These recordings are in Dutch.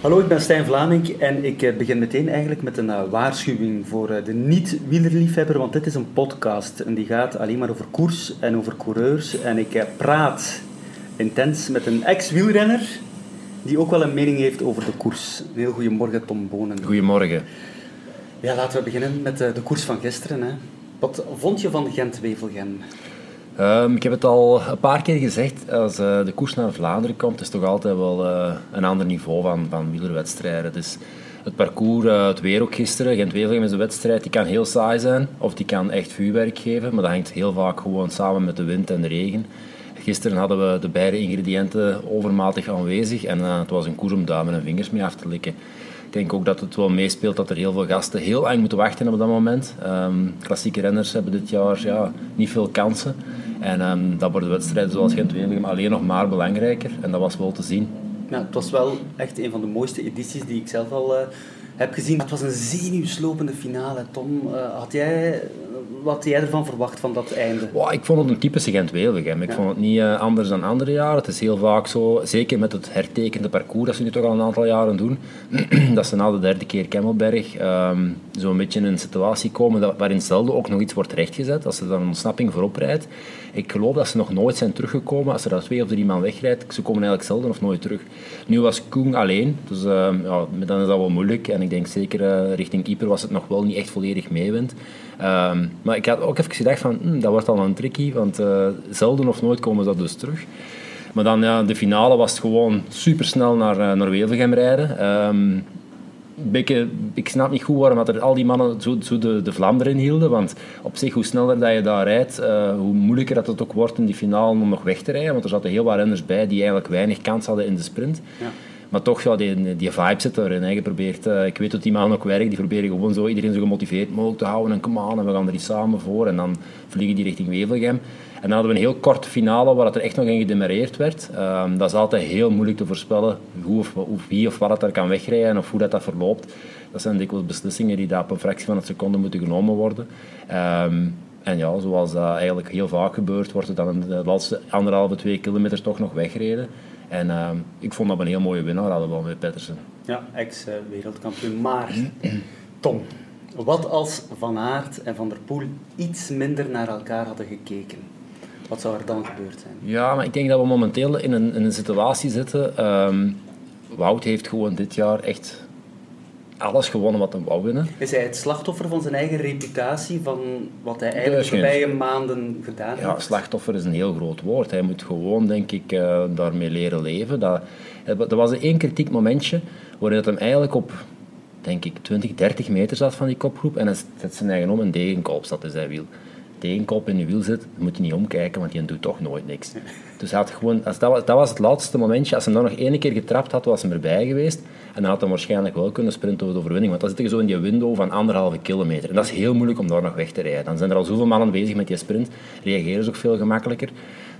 Hallo, ik ben Stijn Vlaming en ik eh, begin meteen eigenlijk met een eh, waarschuwing voor eh, de niet-wielerliefhebber, want dit is een podcast en die gaat alleen maar over koers en over coureurs. En ik praat intens met een ex-wielrenner die ook wel een mening heeft over de koers. Een heel goedemorgen, Tom Bonen. Goedemorgen. Ja, laten we beginnen met de koers van gisteren. Hè. Wat vond je van Gent-Wevelgem? Um, ik heb het al een paar keer gezegd, als uh, de koers naar Vlaanderen komt, is toch altijd wel uh, een ander niveau van, van wielerwedstrijden. Dus het parcours, uh, het weer ook gisteren, Gent-Wevelgem is een wedstrijd, die kan heel saai zijn, of die kan echt vuurwerk geven, maar dat hangt heel vaak gewoon samen met de wind en de regen. Gisteren hadden we de beide ingrediënten overmatig aanwezig en het was een koers om duimen en vingers mee af te likken. Ik denk ook dat het wel meespeelt dat er heel veel gasten heel lang moeten wachten op dat moment. Um, klassieke renners hebben dit jaar ja, niet veel kansen. En um, dat worden wedstrijden zoals Gent-Wevelgem alleen nog maar belangrijker. En dat was wel te zien. Ja, het was wel echt een van de mooiste edities die ik zelf al uh, heb gezien. Het was een zenuwslopende finale. Tom, uh, had jij wat had jij ervan verwacht van dat einde? Wow, ik vond het een typische Gent-Wevelgem. Ik vond het niet uh, anders dan andere jaren. Het is heel vaak zo, zeker met het hertekende parcours dat ze nu toch al een aantal jaren doen, dat ze na de derde keer Kemmelberg um, zo'n beetje in een situatie komen dat, waarin zelden ook nog iets wordt rechtgezet. Als ze dan een ontsnapping voorop rijdt. Ik geloof dat ze nog nooit zijn teruggekomen. Als er daar twee of drie man wegrijdt, ze komen eigenlijk zelden of nooit terug. Nu was Koen alleen, dus uh, ja, dan is dat wel moeilijk. En ik denk zeker uh, richting keeper was het nog wel niet echt volledig meewend. Um, maar ik had ook even gedacht van, hm, dat wordt al een tricky, want uh, zelden of nooit komen ze dat dus terug. Maar dan, ja, de finale was het gewoon supersnel naar, uh, naar Wevelgem rijden. Um, Beetje, ik snap niet goed waarom dat er al die mannen zo, zo de, de vlam erin hielden. Want op zich, hoe sneller dat je daar rijdt, uh, hoe moeilijker dat het ook wordt in die finale om nog weg te rijden. Want er zaten heel wat renners bij die eigenlijk weinig kans hadden in de sprint. Ja. Maar toch, ja, die, die vibe zit erin. Hè. Je probeert, uh, ik weet dat die mannen ook werken, die proberen gewoon zo iedereen zo gemotiveerd mogelijk te houden. En kom aan, en we gaan er iets samen voor. En dan vliegen die richting Wevelgem. En dan hadden we een heel korte finale waar het er echt nog in gedemareerd werd. Um, dat is altijd heel moeilijk te voorspellen hoe of, of wie of wat dat er kan wegrijden of hoe dat, dat verloopt. Dat zijn dikwijls beslissingen die daar op een fractie van een seconde moeten genomen worden. Um, en ja, zoals dat eigenlijk heel vaak gebeurt, wordt het dan de laatste anderhalve, twee kilometer toch nog weggereden. En uh, ik vond dat een heel mooie winnaar hadden we met Pettersen. Ja, ex-wereldkampioen. Maar, Tom, wat als Van Aert en Van der Poel iets minder naar elkaar hadden gekeken? Wat zou er dan gebeurd zijn? Ja, maar ik denk dat we momenteel in een, in een situatie zitten. Um, Wout heeft gewoon dit jaar echt alles gewonnen wat hij wou winnen. Is hij het slachtoffer van zijn eigen reputatie, van wat hij eigenlijk de voorbije maanden gedaan heeft? Ja, slachtoffer is een heel groot woord. Hij moet gewoon, denk ik, uh, daarmee leren leven. Dat, er was één kritiek momentje waarin hij eigenlijk op, denk ik, 20, 30 meter zat van die kopgroep en hij zet zijn eigen om en degenkolp zat in zijn wiel tegenkop in je wiel zit, moet je niet omkijken, want die doet toch nooit niks. Dus had gewoon, als dat, was, dat was het laatste momentje. Als hij dan nog één keer getrapt had, was hij erbij geweest. En dan had hij waarschijnlijk wel kunnen sprinten over de overwinning. Want dan zit je zo in die window van anderhalve kilometer. En dat is heel moeilijk om daar nog weg te rijden. Dan zijn er al zoveel mannen bezig met die sprint. Reageren ze ook veel gemakkelijker.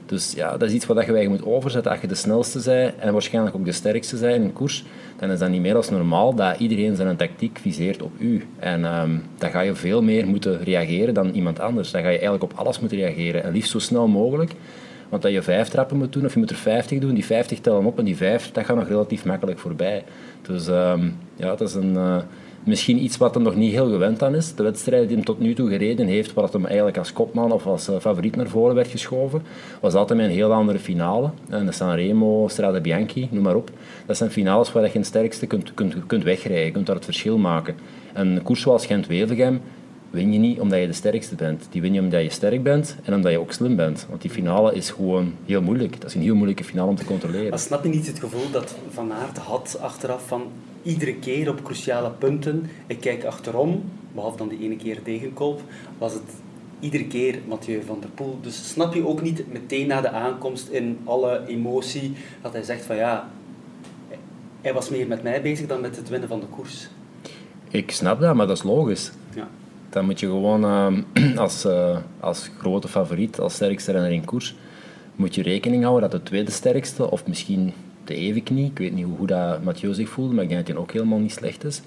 Dus ja, dat is iets wat je eigenlijk moet overzetten. Als je de snelste bent en waarschijnlijk ook de sterkste bent in een koers, dan is dat niet meer als normaal dat iedereen zijn tactiek viseert op u. En um, dan ga je veel meer moeten reageren dan iemand anders. Dan ga je eigenlijk op alles moeten reageren. En liefst zo snel mogelijk. Want dat je vijf trappen moet doen, of je moet er vijftig doen, die vijftig tellen op en die vijf, dat gaat nog relatief makkelijk voorbij. Dus um, ja, dat is een... Uh, misschien iets wat hem nog niet heel gewend aan is. De wedstrijd die hem tot nu toe gereden heeft, waar hem eigenlijk als kopman of als uh, favoriet naar voren werd geschoven, was altijd een heel andere finale. En de Sanremo, Strade Bianchi, noem maar op. Dat zijn finales waar je het sterkste kunt, kunt, kunt wegrijden, kunt daar het verschil maken. En een koers zoals Gent-Wevelgem win je niet omdat je de sterkste bent. Die win je omdat je sterk bent en omdat je ook slim bent. Want die finale is gewoon heel moeilijk. Dat is een heel moeilijke finale om te controleren. Maar snap je niet het gevoel dat Van Aert had achteraf van iedere keer op cruciale punten, ik kijk achterom, behalve dan die ene keer tegenkolp, was het iedere keer Mathieu van der Poel. Dus snap je ook niet meteen na de aankomst in alle emotie dat hij zegt van ja, hij was meer met mij bezig dan met het winnen van de koers. Ik snap dat, maar dat is logisch. Ja. Dan moet je gewoon uh, als, uh, als grote favoriet, als sterkste renner in koers, moet je rekening houden dat de tweede sterkste, of misschien de evenknie, ik weet niet hoe goed dat Mathieu zich voelde, maar ik denk dat hij ook helemaal niet slecht is,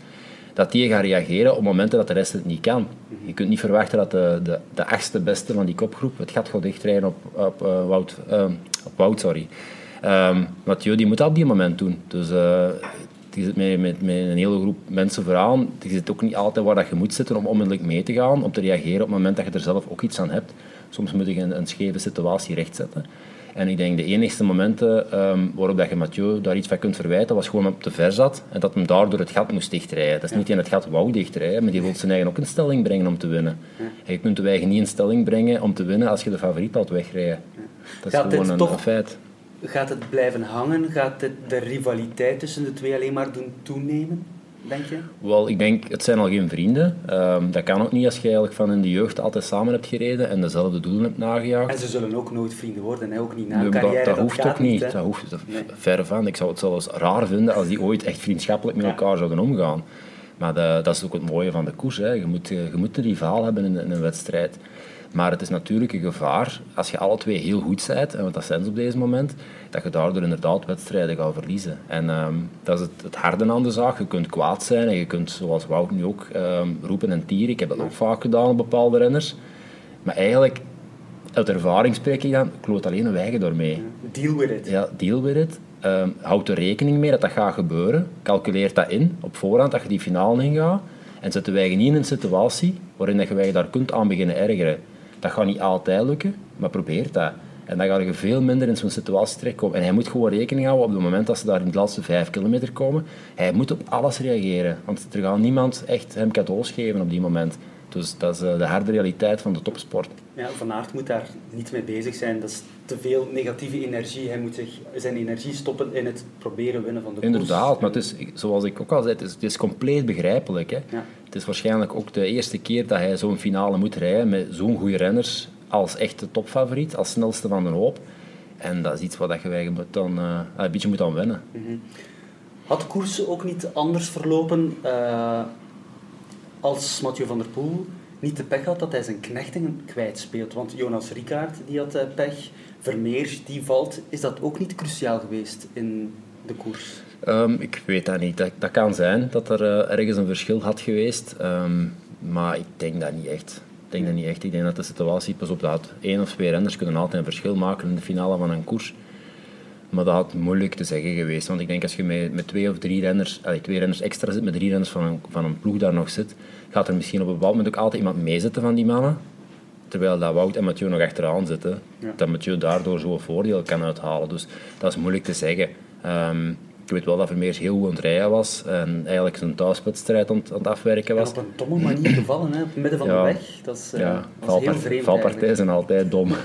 dat die gaat reageren op momenten dat de rest het niet kan. Je kunt niet verwachten dat de, de, de achtste beste van die kopgroep het gaat dichtrijden op, op, uh, Wout, op Wout. Sorry. Um, Mathieu die moet dat op die moment doen. Dus uh, je zit met, met, met, een hele groep mensen vooraan. Je zit ook niet altijd waar dat je moet zitten om onmiddellijk mee te gaan, om te reageren op het moment dat je er zelf ook iets aan hebt. Soms moet je een, een scheve situatie rechtzetten. En ik denk de enigste momenten um, waarop dat je Mathieu daar iets van kunt verwijten, was gewoon op te ver zat en dat hem daardoor het gat moest dichtrijden. Dat is niet in het gat wou dichtrijden, maar die wil zijn eigen ook in stelling brengen om te winnen. En je kunt de eigen niet in stelling brengen om te winnen als je de favoriet laat wegrijden. Dat is gewoon een, toch, feit. Gaat het blijven hangen? Gaat het de rivaliteit tussen de twee alleen maar doen toenemen? Denk je? Wel, ik denk, het zijn al geen vrienden. Um, dat kan ook niet als je eigenlijk van in de jeugd altijd samen hebt gereden en dezelfde doelen hebt nagejaagd. En ze zullen ook nooit vrienden worden, hè? ook niet na een carrière. Dat, dat, dat hoeft ook niet. dat hoeft nee. verre van. Ik zou het zelfs raar vinden als die ooit echt vriendschappelijk met elkaar zouden omgaan. Maar de, dat is ook het mooie van de koers. Hè. Je, moet, je moet een rivaal hebben in, in een wedstrijd. Maar het is natuurlijk een gevaar als je alle twee heel goed bent, en wat dat zijn ze op deze moment, dat je daardoor inderdaad wedstrijden gaat verliezen. En ehm, dat is het, het harde aan de zaak. Je kunt kwaad zijn en je kunt, zoals Wout nu ook, ehm, roepen en tieren. Ik heb dat ook vaak gedaan op bepaalde renners. Maar eigenlijk, uit ervaring spreek ik dan, kloot alleen een wijgen doormee. Deal with it. Ja, deal with it. Um, houd er rekening mee dat dat gaat gebeuren. Calculeer dat in op voorhand dat je die finale ingaat. En zet de wijgen niet in een situatie waarin je je daar kunt aan beginnen ergeren. Dat gaat niet altijd lukken, maar probeer dat. En dan ga je veel minder in zo'n situatie terechtkomen. En hij moet gewoon rekening houden op het moment dat ze daar in de laatste vijf kilometer komen. Hij moet op alles reageren. Want er gaat niemand echt hem cadeaus geven op die moment. Dus dat is eh, de harde realiteit van de topsport. Ja, Van Aert moet daar niet mee bezig zijn. Dat is te veel negatieve energie. Hij moet zich, zijn energie stoppen in het proberen winnen van de koers. Inderdaad, maar het is, zoals ik ook al zei, het is, het is compleet begrijpelijk. Hè. Ja. Het is waarschijnlijk ook de eerste keer dat hij zo'n finale moet rijden met zo'n goede renners als echte topfavoriet, als snelste van de hoop. En dat is iets wat je eigenlijk dan, uh, een beetje moet aan wennen. -hmm. Had koers ook niet anders verlopen uh, als Mathieu van der Poel niet de pech had dat hij zijn knechtingen kwijtspeelt? Want Jonas Rickaard die had uh, pech, Vermeer die valt. Is dat ook niet cruciaal geweest in de koers? Um, ik weet dat niet. Dat, dat kan zijn dat er ergens een verschil had geweest. Um, maar ik denk dat niet echt. Ik denk dat niet echt. Ik denk dat de situatie, pas op, dat één of twee renners kunnen altijd een verschil maken in de finale van een koers. Maar dat had moeilijk te zeggen geweest. Want ik denk als je met, met twee of drie renners, allee, twee renners extra zit, met drie renners van een, van een ploeg daar nog zit, gaat er misschien op een bepaald moment ook altijd iemand meezitten van die mannen. Terwijl dat Wout en Mathieu nog achteraan zitten. Dat Mathieu daardoor zo'n voordeel kan uithalen. Dus dat is moeilijk te zeggen. Um, ik weet wel dat Vermeers heel goed aan het rijden was en eigenlijk zijn thuiswedstrijd aan, aan het afwerken was. En op een domme manier gevallen, hè, op het midden van de weg. Dat is, uh, ja, dat heel vreemd valpartijen zijn altijd dom.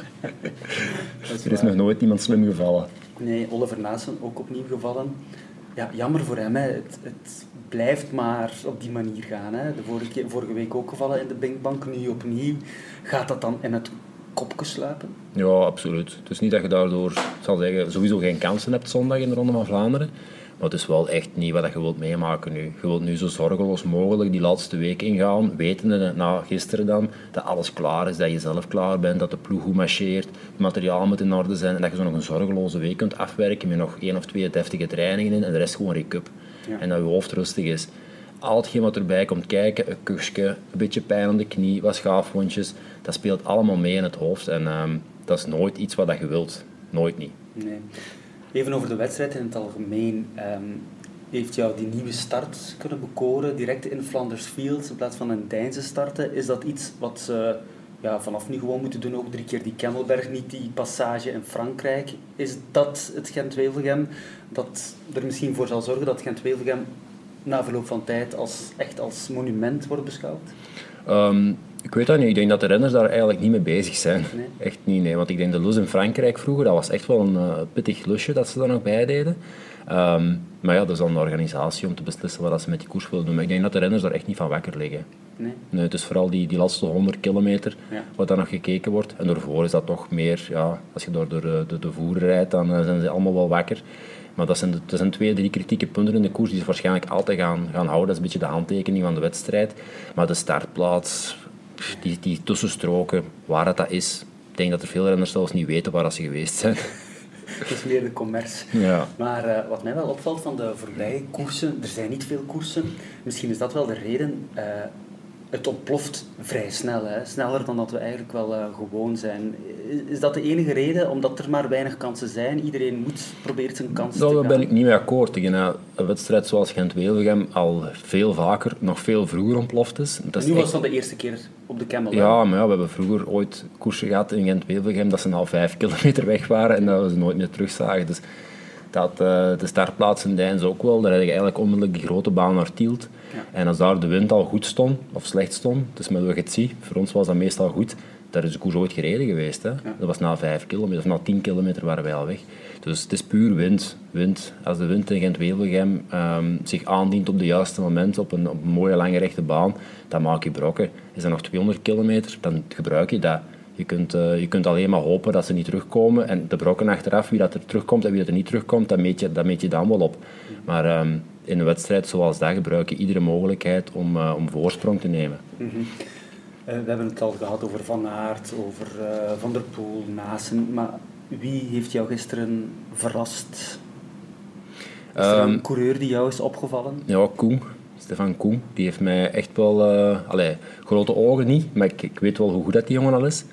is er is nog nooit iemand slim gevallen. Nee, Oliver Naassen ook opnieuw gevallen. Ja, jammer voor hem. Hè. Het, het blijft maar op die manier gaan. Hè. De vorige, vorige week ook gevallen in de Binkbank, nu opnieuw. Gaat dat dan in het kopje sluipen? Ja, absoluut. Het is niet dat je daardoor, zal zeggen, sowieso geen kansen hebt zondag in de Ronde van Vlaanderen. Maar het is wel echt niet wat je wilt meemaken nu. Je wilt nu zo zorgeloos mogelijk die laatste week ingaan, wetende na gisteren dan dat alles klaar is, dat je zelf klaar bent, dat de ploeg goed marcheert, het materiaal moet in orde zijn en dat je zo nog een zorgeloze week kunt afwerken met nog één of twee deftige trainingen in en de rest gewoon recup. Ja. En dat je hoofd rustig is. Al hetgeen wat erbij komt kijken, een kuchje, een beetje pijn aan de knie, wat schaafwondjes, dat speelt allemaal mee in het hoofd en um, dat is nooit iets wat je wilt. Nooit niet. Nee. Even over de wedstrijd in het algemeen. Um, heeft jou die nieuwe start kunnen bekoren, direct in Flanders Fields in plaats van een Deinze starten? Is dat iets wat ze ja, vanaf nu gewoon moeten doen? Ook drie keer die Kemmelberg, niet die passage in Frankrijk. Is dat het Gent-Wevelgem dat er misschien voor zal zorgen dat Gent-Wevelgem na verloop van tijd als, echt als monument wordt beschouwd? Um, ik weet dat niet. Ik denk dat de renners daar eigenlijk niet mee bezig zijn. Echt niet, nee. Want ik denk de Luz in Frankrijk vroeger, dat was echt wel een uh, pittig lusje dat ze daar nog bij deden. Um, maar ja, dat is dan de organisatie om te beslissen wat ze met die koers willen doen. Maar ik denk dat de renners daar echt niet van wakker liggen. Nee. nee het is vooral die, die laatste 100 kilometer ja. wat daar nog gekeken wordt. En daarvoor is dat toch meer, ja, als je door de, de, de voeren rijdt, dan uh, zijn ze allemaal wel wakker. Maar dat zijn, de, dat zijn twee, drie kritieke punten in de koers die ze waarschijnlijk altijd gaan, gaan houden. Dat is een beetje de handtekening van de wedstrijd. Maar de startplaats, die, die tussenstroken, waar dat, dat is. Ik denk dat er veel renners zelfs niet weten waar ze geweest zijn. Het is meer de commerce. Ja. Maar uh, wat mij wel opvalt van de voorbije koersen, er zijn niet veel koersen. Misschien is dat wel de reden. Uh, het ontploft vrij snel, hè? sneller dan dat we eigenlijk wel uh, gewoon zijn. Is dat de enige reden, omdat er maar weinig kansen zijn? Iedereen moet proberen zijn kansen nou, te Daar ben ik niet mee akkoord. Ik denk een wedstrijd zoals Gent-Wevelgem al veel vaker, nog veel vroeger ontploft is. Dat is nu was dat de eerste keer op de Camel. Ja, maar ja, we hebben vroeger ooit koersen gehad in Gent-Wevelgem dat ze al vijf kilometer weg waren en dat we ze nooit meer terugzagen. Dus dat, uh, de startplaats in Deins ook wel. Daar heb je eigenlijk onmiddellijk die grote baan naar Tielt. En als daar de wind al goed stond, of slecht stond, dus met wat je het ziet, voor ons was dat meestal goed, daar is de koers ooit gereden geweest. Hè. Dat was na 5 kilometer, of na 10 kilometer waren wij al weg. Dus het is puur wind. wind. Als de wind in Gent-Wevelgem um, zich aandient op de juiste moment, op een, op een mooie lange rechte baan, dan maak je brokken. Is er nog 200 kilometer, dan gebruik je dat. Je kunt, uh, je kunt alleen maar hopen dat ze niet terugkomen. En de brokken achteraf, wie dat er terugkomt en wie dat er niet terugkomt, dat meet je, dat meet je dan wel op. Maar um, in een wedstrijd zoals dat gebruik je iedere mogelijkheid om, uh, om voorsprong te nemen. Mm -hmm. uh, we hebben het al gehad over Van Aert, over Van der Poel, Nasen. Maar wie heeft jou gisteren verrast? Is er um, een coureur die jou is opgevallen? Ja, Koen. Stefan Koen. Die heeft mij echt wel... Allee, grote ogen niet, maar ik, ik weet wel hoe goed dat die jongen al is.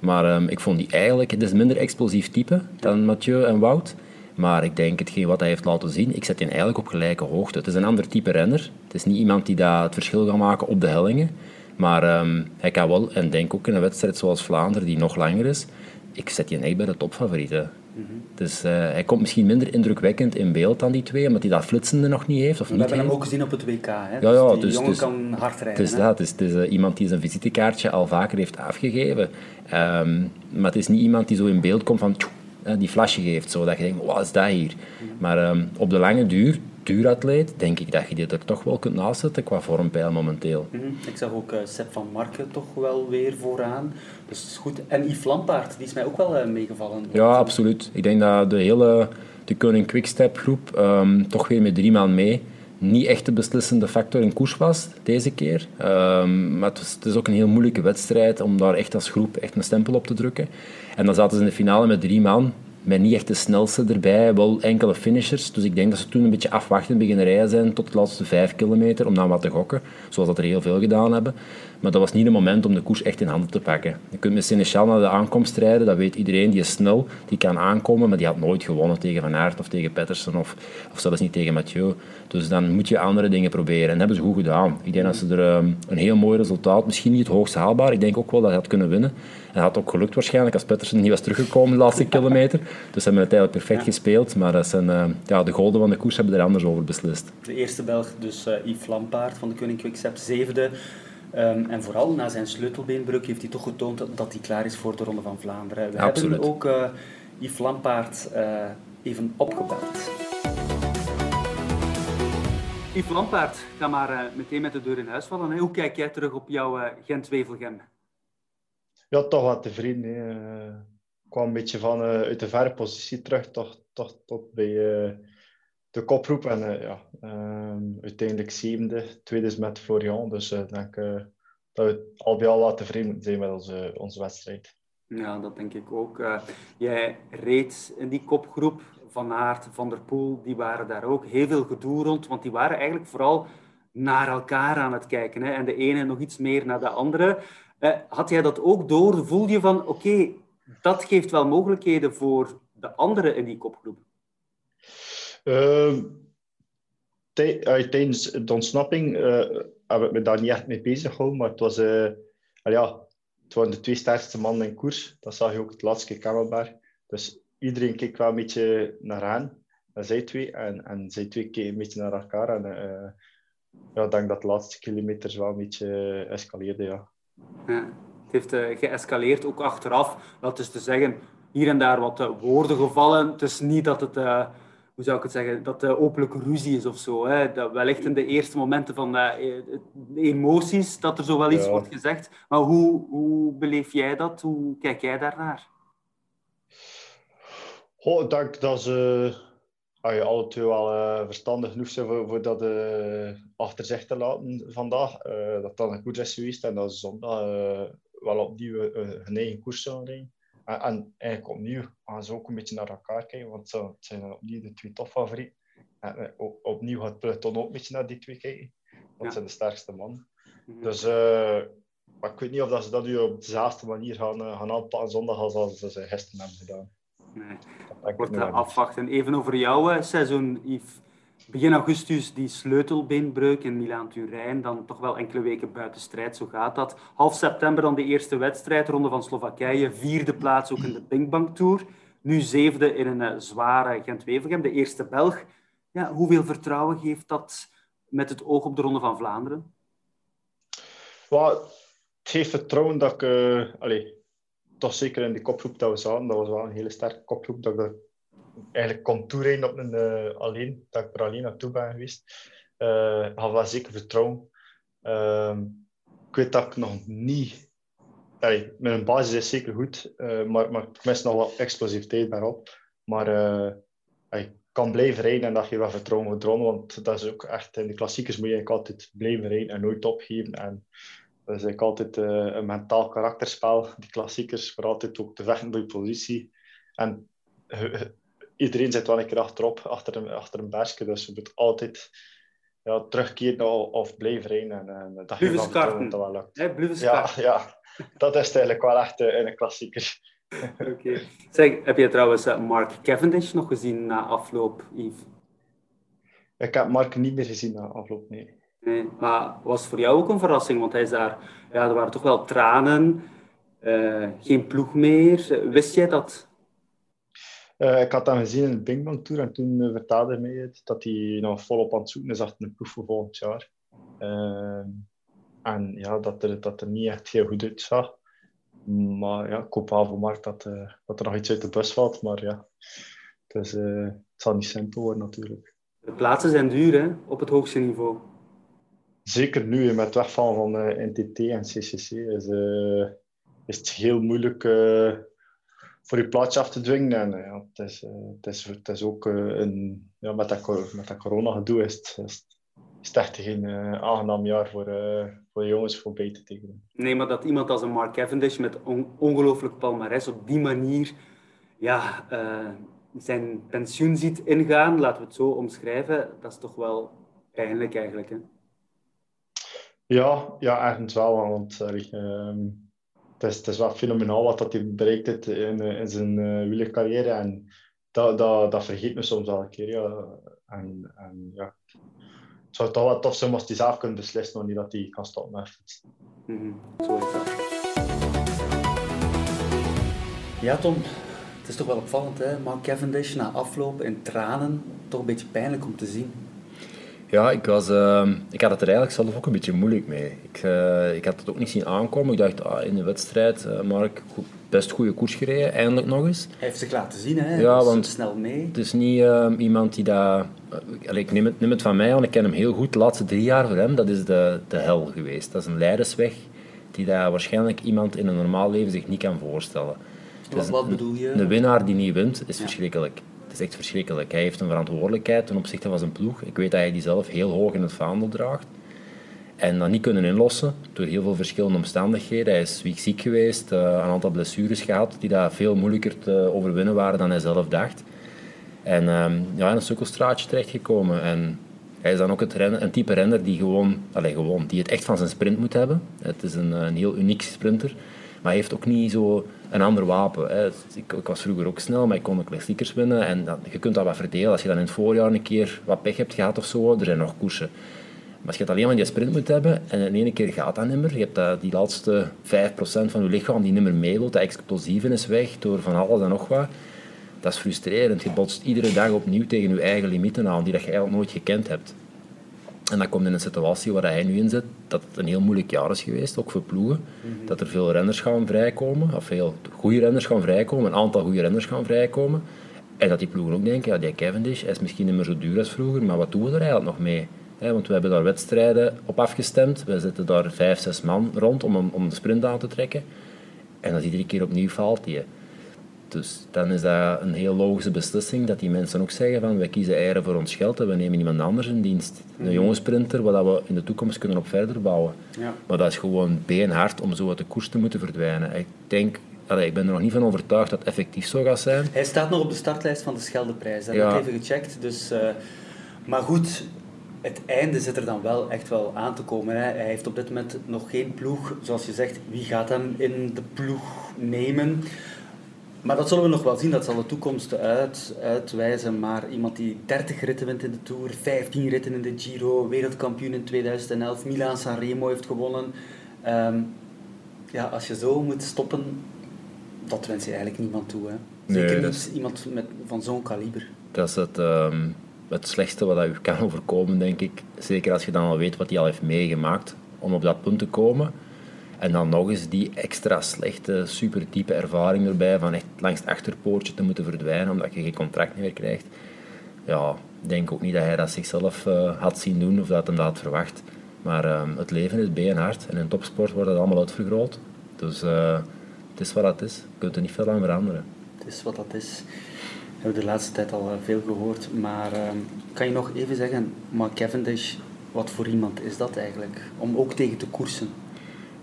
Maar um, ik vond die eigenlijk, het is minder explosief type dan Mathieu en Wout. Maar ik denk, hetgeen wat hij heeft laten zien, ik zet die eigenlijk op gelijke hoogte. Het is een ander type renner. Het is niet iemand die dat het verschil gaat maken op de hellingen. Maar um, hij kan wel, en denk ook in een wedstrijd zoals Vlaanderen, die nog langer is, ik zet die echt bij de topfavorieten. Dus uh, hij komt misschien minder indrukwekkend in beeld dan die twee, omdat hij dat flitsende nog niet heeft. Of we niet hebben heeft. hem ook gezien op het WK. Hè? Ja, ja, dus die dus, jongen dus, kan hard rijden. Het is, dat, uh, iemand die zijn visitekaartje al vaker heeft afgegeven. Um, maar het is niet iemand die zo in beeld komt van tjoe, die flasje geeft, zo, dat je denkt, wat is dat hier? Maar um, op de lange duur, denk ik dat je die er toch wel kunt nazetten qua vormpeil momenteel. Mm -hmm. Ik zag ook uh, Sepp van Marken toch wel weer vooraan. Dus is goed. En Yves Lampaard, die is mij ook wel uh, meegevallen. Ja, absoluut. Ik denk dat de hele de Koning Quickstep groep um, toch weer met drie man mee niet echt de beslissende factor in koers was deze keer. Um, maar het, was, het, is ook een heel moeilijke wedstrijd om daar echt als groep echt een stempel op te drukken. En dan zaten ze in de finale met drie man met niet echt de snelste erbij, wel enkele finishers. Dus ik denk dat ze toen een beetje afwachtend beginnen rijden zijn tot de laatste vijf kilometer, om dan wat te gokken, zoals dat er heel veel gedaan hebben. Maar dat was niet het moment om de koers echt in handen te pakken. Je kunt met Seneschal naar de aankomst rijden, dat weet iedereen, die is snel, die kan aankomen, maar die had nooit gewonnen tegen Van Aert of tegen Pettersen of, of zelfs niet tegen Mathieu. Dus dan moet je andere dingen proberen. En dat hebben ze goed gedaan. Ik denk dat ze er um, een heel mooi resultaat, misschien niet het hoogst haalbaar, ik denk ook wel dat hij had kunnen winnen. En dat had ook gelukt waarschijnlijk als Pettersen niet was teruggekomen de laatste kilometer. Dus ze hebben het eigenlijk perfect ja. gespeeld, maar dat zijn, uh, ja, de golden van de koers hebben er anders over beslist. De eerste Belg, dus uh, Yves Lampaard van de Koning Quickstep, zevende. Um, en vooral na zijn sleutelbeenbreuk heeft hij toch getoond dat, hij klaar is voor de Ronde van Vlaanderen. We hebben ook uh, Yves Lampaard uh, even opgebeld. Yves Lampaard, ga maar uh, meteen met de deur in huis vallen. Hè. Hoe kijk jij terug op jouw Gent-Wevelgem? Ja, toch wat tevreden. Hè. Ik kwam een beetje van uit de verre positie terug, toch, toch tot bij de koproep. En uh, ja, uh, uiteindelijk zevende. Tweede is met Florian. Dus ik uh, denk dat we al bij al wat tevreden zijn met onze, onze wedstrijd. Ja, dat denk ik ook. jij reed in die kopgroep. Van Aert, Van der Poel, die waren daar ook. Heel veel gedoe rond, want die waren eigenlijk vooral naar elkaar aan het kijken. Hè? En de ene nog iets meer naar de andere. had jij dat ook door? Voel je van, oké, dat geeft wel mogelijkheden voor de anderen in die kopgroep? Uh, tijdens de ontsnapping uh, heb ik me daar niet echt mee bezig gehouden, maar het was, uh, ja, het waren de twee sterkste mannen in koers. Dat zag je ook het laatste Camelbaar. Dus iedereen keek wel een beetje naar hen, naar zij twee, en, en zij twee keken een beetje naar elkaar. En uh, ja, ik denk dat de laatste kilometers wel een beetje escaleerde, ja. ja het heeft geëscaleerd, ook achteraf. Dat is te zeggen, hier en daar wat woorden gevallen. Het is niet dat het hoe zou ik het zeggen, dat de openlijke ruzie is of zo. Hè? Dat wellicht in de eerste momenten van de, de emoties, dat er zo wel iets ja. wordt gezegd. Maar hoe, hoe beleef jij dat? Hoe kijk jij daarnaar? Oh, ik denk dat ze uh, alle twee wel uh, verstandig genoeg zijn voor, voor dat uh, achter zich te laten vandaag. dat dat een koers is geweest en dat ze zondag wel opnieuw hun eigen koers zullen rijden. En, en eigenlijk opnieuw gaan ze ook een beetje naar elkaar kijken, want het zijn opnieuw de twee topfavorieten. En opnieuw gaat Peloton ook een beetje naar die twee kijken. Dat ja. zijn de sterkste mannen. Mhm. Dus uh, maar ik weet niet of dat ze dat nu op dezelfde manier gaan, uh, gaan aanpakken zondag als, ze gisteren hebben gedaan. Nee. Wordt afwachten. Even over jouw seizoen, Yves. Begin augustus die sleutelbeenbreuk in Milaan-Turijn, dan toch wel enkele weken buiten strijd, zo gaat dat. Half september dan de eerste wedstrijd, ronde van Slowakije, vierde plaats ook in de Pinkbank Tour. Nu zevende in een uh, zware Gent-Wevelgem, de eerste Belg. Ja, hoeveel vertrouwen geeft dat met het oog op de Ronde van Vlaanderen? Well, het geeft vertrouwen dat ik... Uh, allez, toch zeker in de kopgroep dat we zaten, dat was wel een hele sterke kopgroep, dat ik eigenlijk kon toerijden op een uh, alleen, dat ik er alleen naartoe ben geweest. Uh, had wel zeker vertrouwen. Uh, ik weet dat ik nog niet... Allee, mijn basis is zeker goed, uh, maar, maar ik mis nog wat explosiviteit daarop. Maar ik kan blijven rijden en dat je wel vertrouwen moet dromen, want dat is ook echt... In de klassiekers moet je altijd blijven rijden en nooit opgeven. En dat is eigenlijk altijd een mentaal karakterspel, die klassiekers, voor altijd ook te vechten door je positie. En iedereen zit wel een keer achterop, achter een, achter een bergje. Dus je moet altijd ja, terugkeren of blijven rijden. En, en dat wel lukt. ja, ja, dat is eigenlijk wel echt uh, een klassieker. Oké. Zeg, heb je trouwens uh, Mark Cavendish nog gezien na afloop, Yves? Ik heb Mark niet meer gezien na afloop, nee. nee. Maar was voor jou ook een verrassing? Want hij is daar... Ja, er waren toch wel tranen. Uh, geen ploeg meer. Wist jij dat uh, ik had dat gezien in de Bing Tour en toen uh, vertelde hij mij dat hij nog volop aan het zoeken is achter een proef voor volgend jaar. Uh, en ja, dat er, dat er niet echt heel goed uitzag. Maar ja, ik hoop wel voor Mark dat, uh, dat er nog iets uit de bus valt. Maar ja, dus, het zal niet simpel worden natuurlijk. De plaatsen zijn duur hè, op het hoogste niveau. Zeker nu, met het wegvallen van NTT en CCC, is, is het heel moeilijk voor je plaatsje af te dwingen. En ja, het, is, uh, het, is, het is ook uh, een, ja, met, dat, met dat corona-gedoe is het, is, het echt geen uh, aangenaam jaar voor, voor de jongens voorbij te tekenen. Nee, maar dat iemand als een Mark Cavendish met on ongelooflijk palmarès op die manier ja, zijn pensioen ziet ingaan, laten we het zo omschrijven, dat is toch wel pijnlijk eigenlijk. Hè? Ja, ja, ergens wel. Want uh, het is, het is wel fenomenaal wat dat hij bereikt heeft in, in zijn uh, wielercarrière. En dat, dat, dat vergeet me soms al een keer. Ja. En, en, ja. Het zou toch wel tof zijn als hij zelf kunt beslissen wanneer dat hij kan stoppen met fietsen. Mm -hmm. Zo is dat. Ja, Tom. Het is toch wel opvallend, hè? Mark Cavendish na afloop in tranen. Toch een beetje pijnlijk om te zien. Ja, ik, was, uh, ik had het er eigenlijk zelf ook een beetje moeilijk mee. Ik, uh, ik had het ook niet zien aankomen. Ik dacht, ah, in de wedstrijd, uh, Mark, goed, best goede koers gereden, eindelijk nog eens. Hij heeft zich laten zien, hè? Ja, want snel mee. Het is niet ehm, iemand die dat... Uh, ik neem het, neem het van mij aan, ik ken hem heel goed. De laatste drie jaar voor hem, dat is de, de hel geweest. Dat is een leidersweg die dat waarschijnlijk iemand in een normaal leven zich niet kan voorstellen. Wat, wat bedoel je? Een, winnaar die niet wint, is verschrikkelijk. Het is echt verschrikkelijk. Hij heeft een verantwoordelijkheid ten opzichte van zijn ploeg. Ik weet dat hij die zelf heel hoog in het vaandel draagt. En dat niet kunnen inlossen door heel veel verschillende omstandigheden. Hij is ziek geweest, uh, een aantal blessures gehad die daar veel moeilijker te overwinnen waren dan hij zelf dacht. En uh, ja, in een sukkelstraatje terechtgekomen. En hij is dan ook het rennen, een type renner die gewoon, allez, gewoon, die het echt van zijn sprint moet hebben. Het is een, een heel uniek sprinter. Maar hij heeft ook niet zo een ander wapen. Hè. Ik, ik, was vroeger ook snel, maar ik kon de klassiekers winnen. En je kunt dat wat verdelen. Als je dan in het voorjaar een keer wat pech hebt gehad of zo, er zijn nog koersen. Maar als je het alleen maar die sprint moet hebben en in ene keer gaat dat niet meer, je hebt die laatste 5% van je lichaam die niet meer mee wilt, dat explosieve is weg door van alles en nog wat. Dat is frustrerend. Je botst iedere dag opnieuw tegen je eigen limieten aan, die dat je eigenlijk nooit gekend hebt. En dat komt in een situatie waar hij nu in zit, dat het een heel moeilijk jaar is geweest, ook voor ploegen. Mhm. Dat er veel renners gaan vrijkomen, of veel goede renners gaan vrijkomen, een aantal goede renners gaan vrijkomen. En dat die ploegen ook denken, ja, die Cavendish is misschien niet meer zo duur als vroeger, maar wat doen we er eigenlijk nog mee? want we hebben daar wedstrijden op afgestemd. We zitten daar vijf, zes man rond om, om de sprint aan te trekken. En als iedere keer opnieuw faalt die. Dus dan is dat een heel logische beslissing dat die mensen ook zeggen van wij kiezen eieren voor ons geld en we nemen iemand anders in dienst. Een mhm. jonge sprinter waar we in de toekomst kunnen op verder bouwen. Ja. Maar dat is gewoon beenhard om zo uit de koers te moeten verdwijnen. Ik denk, allee, ik ben er nog niet van overtuigd dat het effectief zo gaat zijn. Hij staat nog op de startlijst van de Scheldeprijs, dat heb ik even gecheckt. Dus, uh, maar goed, het einde zit er dan wel echt wel aan te komen. Hè. Hij heeft op dit moment nog geen ploeg. Zoals je zegt, wie gaat hem in de ploeg nemen? Maar dat zullen we nog wel zien, dat zal de toekomst uit, uitwijzen. Maar iemand die 30 ritten wint in de Tour, 15 ritten in de Giro, wereldkampioen in 2011, Milaan Sanremo heeft gewonnen. Ehm, ja, als je zo moet stoppen, dat wens je eigenlijk niemand toe. Hè. Zeker niet iemand met, van zo'n kaliber. Dat is het, ehm, het slechtste wat je kan overkomen, denk ik. Zeker als je dan al weet wat hij al heeft meegemaakt om op dat punt te komen. En dan nog eens die extra slechte, super diepe ervaring erbij van echt langs het achterpoortje te moeten verdwijnen omdat je geen contract meer krijgt. Ja, ik denk ook niet dat hij dat zichzelf uh, had zien doen of dat hem dat verwacht. Maar ehm, het leven is beenhard en in topsport wordt het allemaal uitvergroot. Dus uh, het is wat het is. Je kunt er niet veel aan veranderen. Het is wat dat is. We hebben de laatste tijd al eh, veel gehoord. Maar ehm, kan je nog even zeggen, Mark Cavendish, wat voor iemand is dat eigenlijk? Om ook tegen te koersen.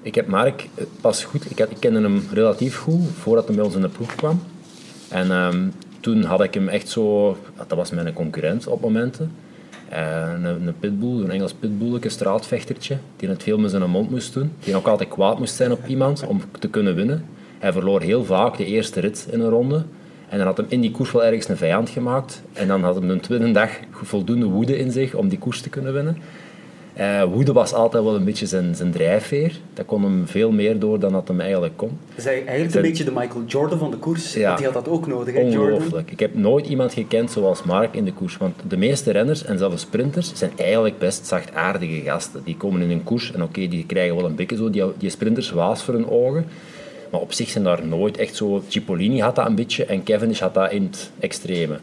Ik heb Mark eh, pas goed, ik, had, ik kende hem relatief goed voordat hij bij ons in de ploeg kwam. En ehm, toen had ik hem echt zo, dat was mijn concurrent op momenten. Uh, een, een pitbull, een Engels pitbull, een straatvechtertje, die het veel met zijn mond moest doen. Die ook altijd kwaad moest zijn op iemand om te kunnen winnen. Hij verloor heel vaak de eerste rit in een ronde. En dan had hem in die koers wel ergens een vijand gemaakt. En dan had hem de tweede dag voldoende woede in zich om die koers te kunnen winnen. Uh, woede was altijd wel een beetje zijn, zijn drijfveer. Dat kon hem veel meer door dan dat hem eigenlijk kon. Is hij eigenlijk een beetje de Michael Jordan van de koers? Ja, want die had dat ook nodig, hè, Ongelooflijk. Ik heb nooit iemand gekend zoals Mark in de koers. Want de meeste renners en zelfs sprinters zijn eigenlijk best zachtaardige gasten. Die komen in een koers en oké, die krijgen wel een beetje zo die, die sprinters waas voor hun ogen. Maar op zich zijn daar nooit echt zo... Cipollini had dat een beetje en Cavendish had dat in het extreme.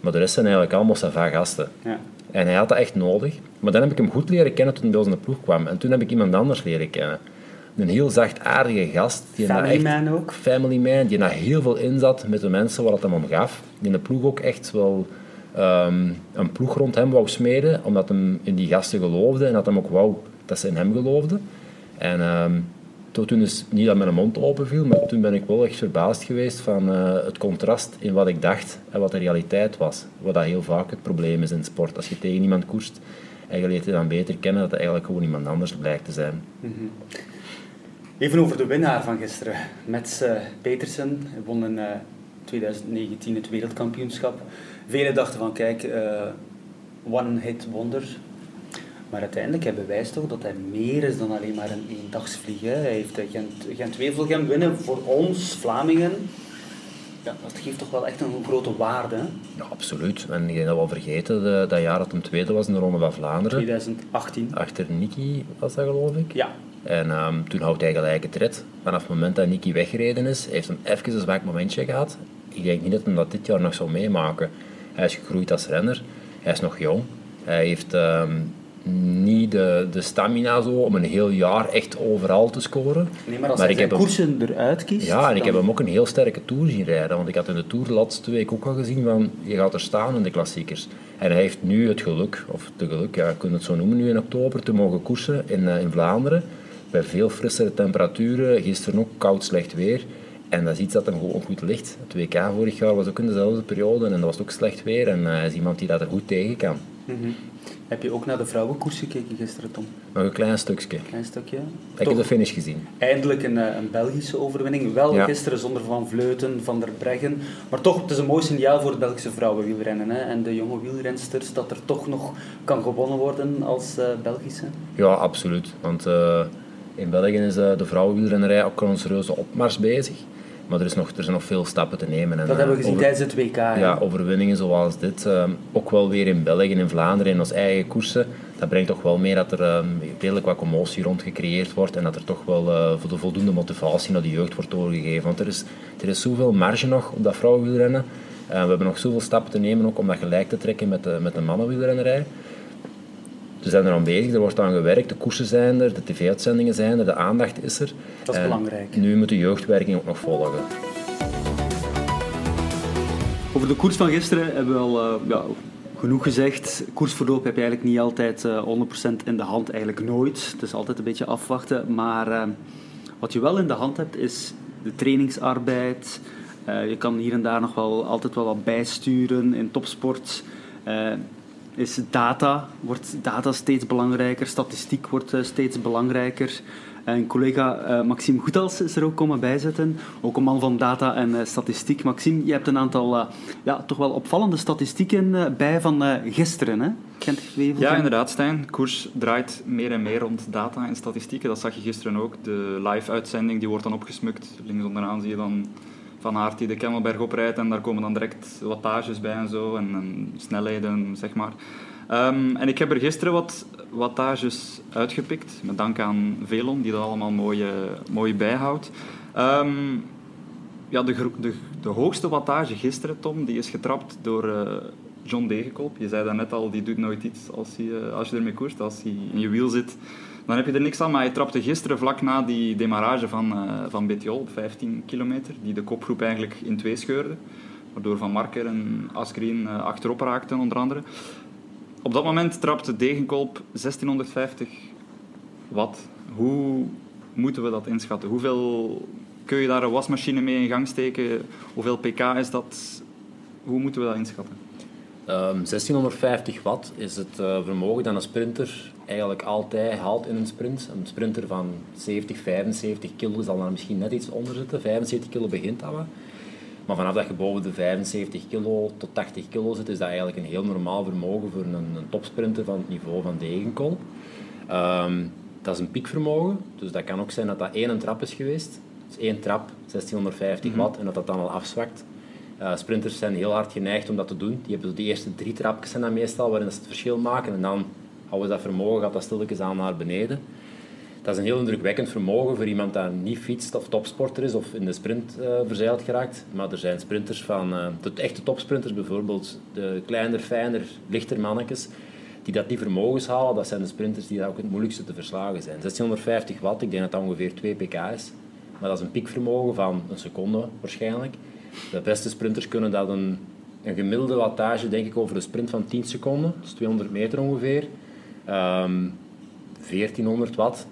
Maar de rest zijn eigenlijk allemaal sava gasten. Ja. En hij had dat echt nodig. Maar dan heb ik hem goed leren kennen toen hij bij ons in de ploeg kwam. En toen heb ik iemand anders leren kennen. Een heel zachtaardige gast. Die family echt, man ook. Family man, die daar heel veel inzat met de mensen waar het hem om gaf. Die in de ploeg ook echt wel ehm, een ploeg rond hem wou smeden, omdat hij in die gasten geloofde en dat hem ook wou dat ze in hem geloofden. En um, toen is niet dat mijn mond open viel, maar toen ben ik wel echt verbaasd geweest van uh, het contrast in wat ik dacht en wat de realiteit was. Wat dat heel vaak het probleem is in sport. Als je tegen iemand koerst en je leert je dan beter kennen dat het eigenlijk gewoon iemand anders blijkt te zijn. Mhm. Even over de winnaar van gisteren. Mets uh, Petersen won in uh, 2019 het wereldkampioenschap. Velen dachten van kijk, one hit wonder. Maar uiteindelijk, hij bewijst toch dat hij meer is dan alleen maar een eendagsvlieg. Hij heeft eh, Gent, Gent-Wevelgem winnen voor ons, Vlamingen. Ja, dat geeft toch wel echt een grote waarde. Hè? Ja, absoluut. En ik denk dat we al vergeten, de, dat jaar dat hem tweede was in de Ronde van Vlaanderen. 2018. Achter Niki was dat, geloof ik. Ja. En um, toen houdt hij gelijk het rit. Vanaf het moment dat Niki weggereden is, heeft hij even een zwak momentje gehad. Ik denk niet dat hij dat dit jaar nog zou meemaken. Hij is gegroeid als renner. Hij is nog jong. Hij heeft... Um, niet de, de stamina zo om een heel jaar echt overal te scoren. Nee, maar als maar ik heb koersen eruit kiest... Ja, en ik heb hem ook een heel sterke Tour zien rijden. Want ik had in de Tour de laatste week ook al gezien van... Je gaat er staan in de klassiekers. En hij heeft nu het geluk, of de geluk, ja, je kunt het zo noemen, nu in oktober te mogen koersen in, uh, in Vlaanderen. Bij veel frissere temperaturen. Gisteren ook koud, slecht weer. En dat is iets dat hem gewoon goed ligt. Het WK vorig jaar was ook in dezelfde periode en dat was ook slecht weer. En hij is iemand die dat er goed tegen kan. Mm heb je ook naar de vrouwenkoers gekeken gisteren, Tom? Nog een klein stukje. Klein stukje. Ik heb de finish gezien. Eindelijk een, eh, een Belgische overwinning. Wel gisteren zonder Van Vleuten, Van der Breggen. Maar toch, het is een mooi signaal voor het Belgische vrouwenwielrennen. Hè? En de jonge wielrensters, dat er toch nog kan gewonnen worden als uh, Belgische. Ja, absoluut. Want uh, in België is de vrouwenwielrennerij ook een serieuze opmars bezig. Maar er, is nog, er zijn nog veel stappen te nemen. En, dat hebben we gezien tijdens het WK. Ja, overwinningen zoals dit. Uh, ook wel weer in België, in Vlaanderen, in onze eigen koersen. Dat brengt toch wel meer dat er uh, redelijk wat commotie rond gecreëerd wordt. En dat er toch wel voor de voldoende motivatie naar de jeugd wordt doorgegeven. Want er is, er is zoveel marge nog op dat vrouwenwielrennen. we hebben nog zoveel stappen te nemen ook om dat gelijk te trekken met de, met de mannenwielrennerij. We zijn er aan bezig, er wordt aan gewerkt, de koersen zijn er, de tv-uitzendingen zijn er, de aandacht is er. Dat is belangrijk. Nu moet de jeugdwerking ook nog volgen. Over de koers van gisteren hebben we al uh, ja, genoeg gezegd. Koersverloop heb je eigenlijk niet altijd uh, eh, 100% in de hand, eigenlijk nooit. Het is altijd een beetje afwachten. Maar uh, wat je wel in de hand hebt, is de trainingsarbeid. je kan hier en daar nog wel altijd wel wat bijsturen in topsport is data. Wordt data steeds belangrijker, statistiek wordt steeds belangrijker. Een collega uh, Maxime Goedals is er ook komen bijzetten. Ook een man van data en uh, statistiek. Maxime, je hebt een aantal ja, toch wel opvallende statistieken bij van gisteren. Hè? ja, inderdaad, Stijn. Koers draait meer en meer rond data en statistieken. Dat zag je gisteren ook. De live-uitzending die wordt dan opgesmukt. Links onderaan zie je dan Van Aert die de Kemmelberg oprijdt. En daar komen dan direct wattages bij en zo. En, en snelheden, zeg maar. Um, en ik heb er gisteren wat wattages uitgepikt, met dank aan Velon, die dat allemaal mooi, mooi bijhoudt. Um, ja, de, de, de, hoogste wattage gisteren, Tom, die is getrapt door uh, John Degenkolb. Je zei dat net al, die doet nooit iets als, hij, uh, als je ermee koerst. Als hij in je wiel zit, dan heb je er niks aan. Maar hij trapte gisteren vlak na die demarrage van, uh, van Betjol op 15 kilometer, die de kopgroep eigenlijk in twee scheurde. Waardoor Van Marker en Asgreen achterop raakten, onder andere. Op dat moment trapte Degenkolb 1650 watt. Hoe moeten we dat inschatten? Hoeveel kun je daar een wasmachine mee in gang steken? Hoeveel pk is dat? Hoe moeten we dat inschatten? Um, ehm, 1650 watt is het uh, vermogen dat een sprinter eigenlijk altijd haalt in een sprint. Een sprinter van 70, 75 kilo zal daar misschien net iets onder zitten. 75 kilo begint dat wel. Maar vanaf dat je boven de 75 kilo tot 80 kilo zit, is dat eigenlijk een heel normaal vermogen voor een, een topsprinter van het niveau van Degenkolb. Um, dat is een piekvermogen, dus dat kan ook zijn dat dat één trap is geweest. Dus één trap, 1650 mhm. watt, en dat dat dan al afzwakt. Uh, sprinters zijn heel hard geneigd om dat te doen. Die hebben de eerste drie trapjes zijn dan meestal waarin ze het verschil maken. En dan houden dat vermogen, gaat dat stilletjes aan naar beneden dat is een heel indrukwekkend vermogen voor iemand die niet fietst of topsporter is of in de sprint uh, verzeild geraakt. Maar er zijn sprinters van, de echte topsprinters bijvoorbeeld, de kleiner, fijner, lichter mannetjes, die dat niet vermogens halen. Dat zijn de sprinters die ook het moeilijkste te verslagen zijn. 1650 watt, ik denk dat dat ongeveer 2 pk is. Maar dat is een piekvermogen van een seconde waarschijnlijk. De beste sprinters kunnen dat een, een gemiddelde wattage, denk ik, over een sprint van 10 seconden, dus 200 meter ongeveer. Um, 1400 watt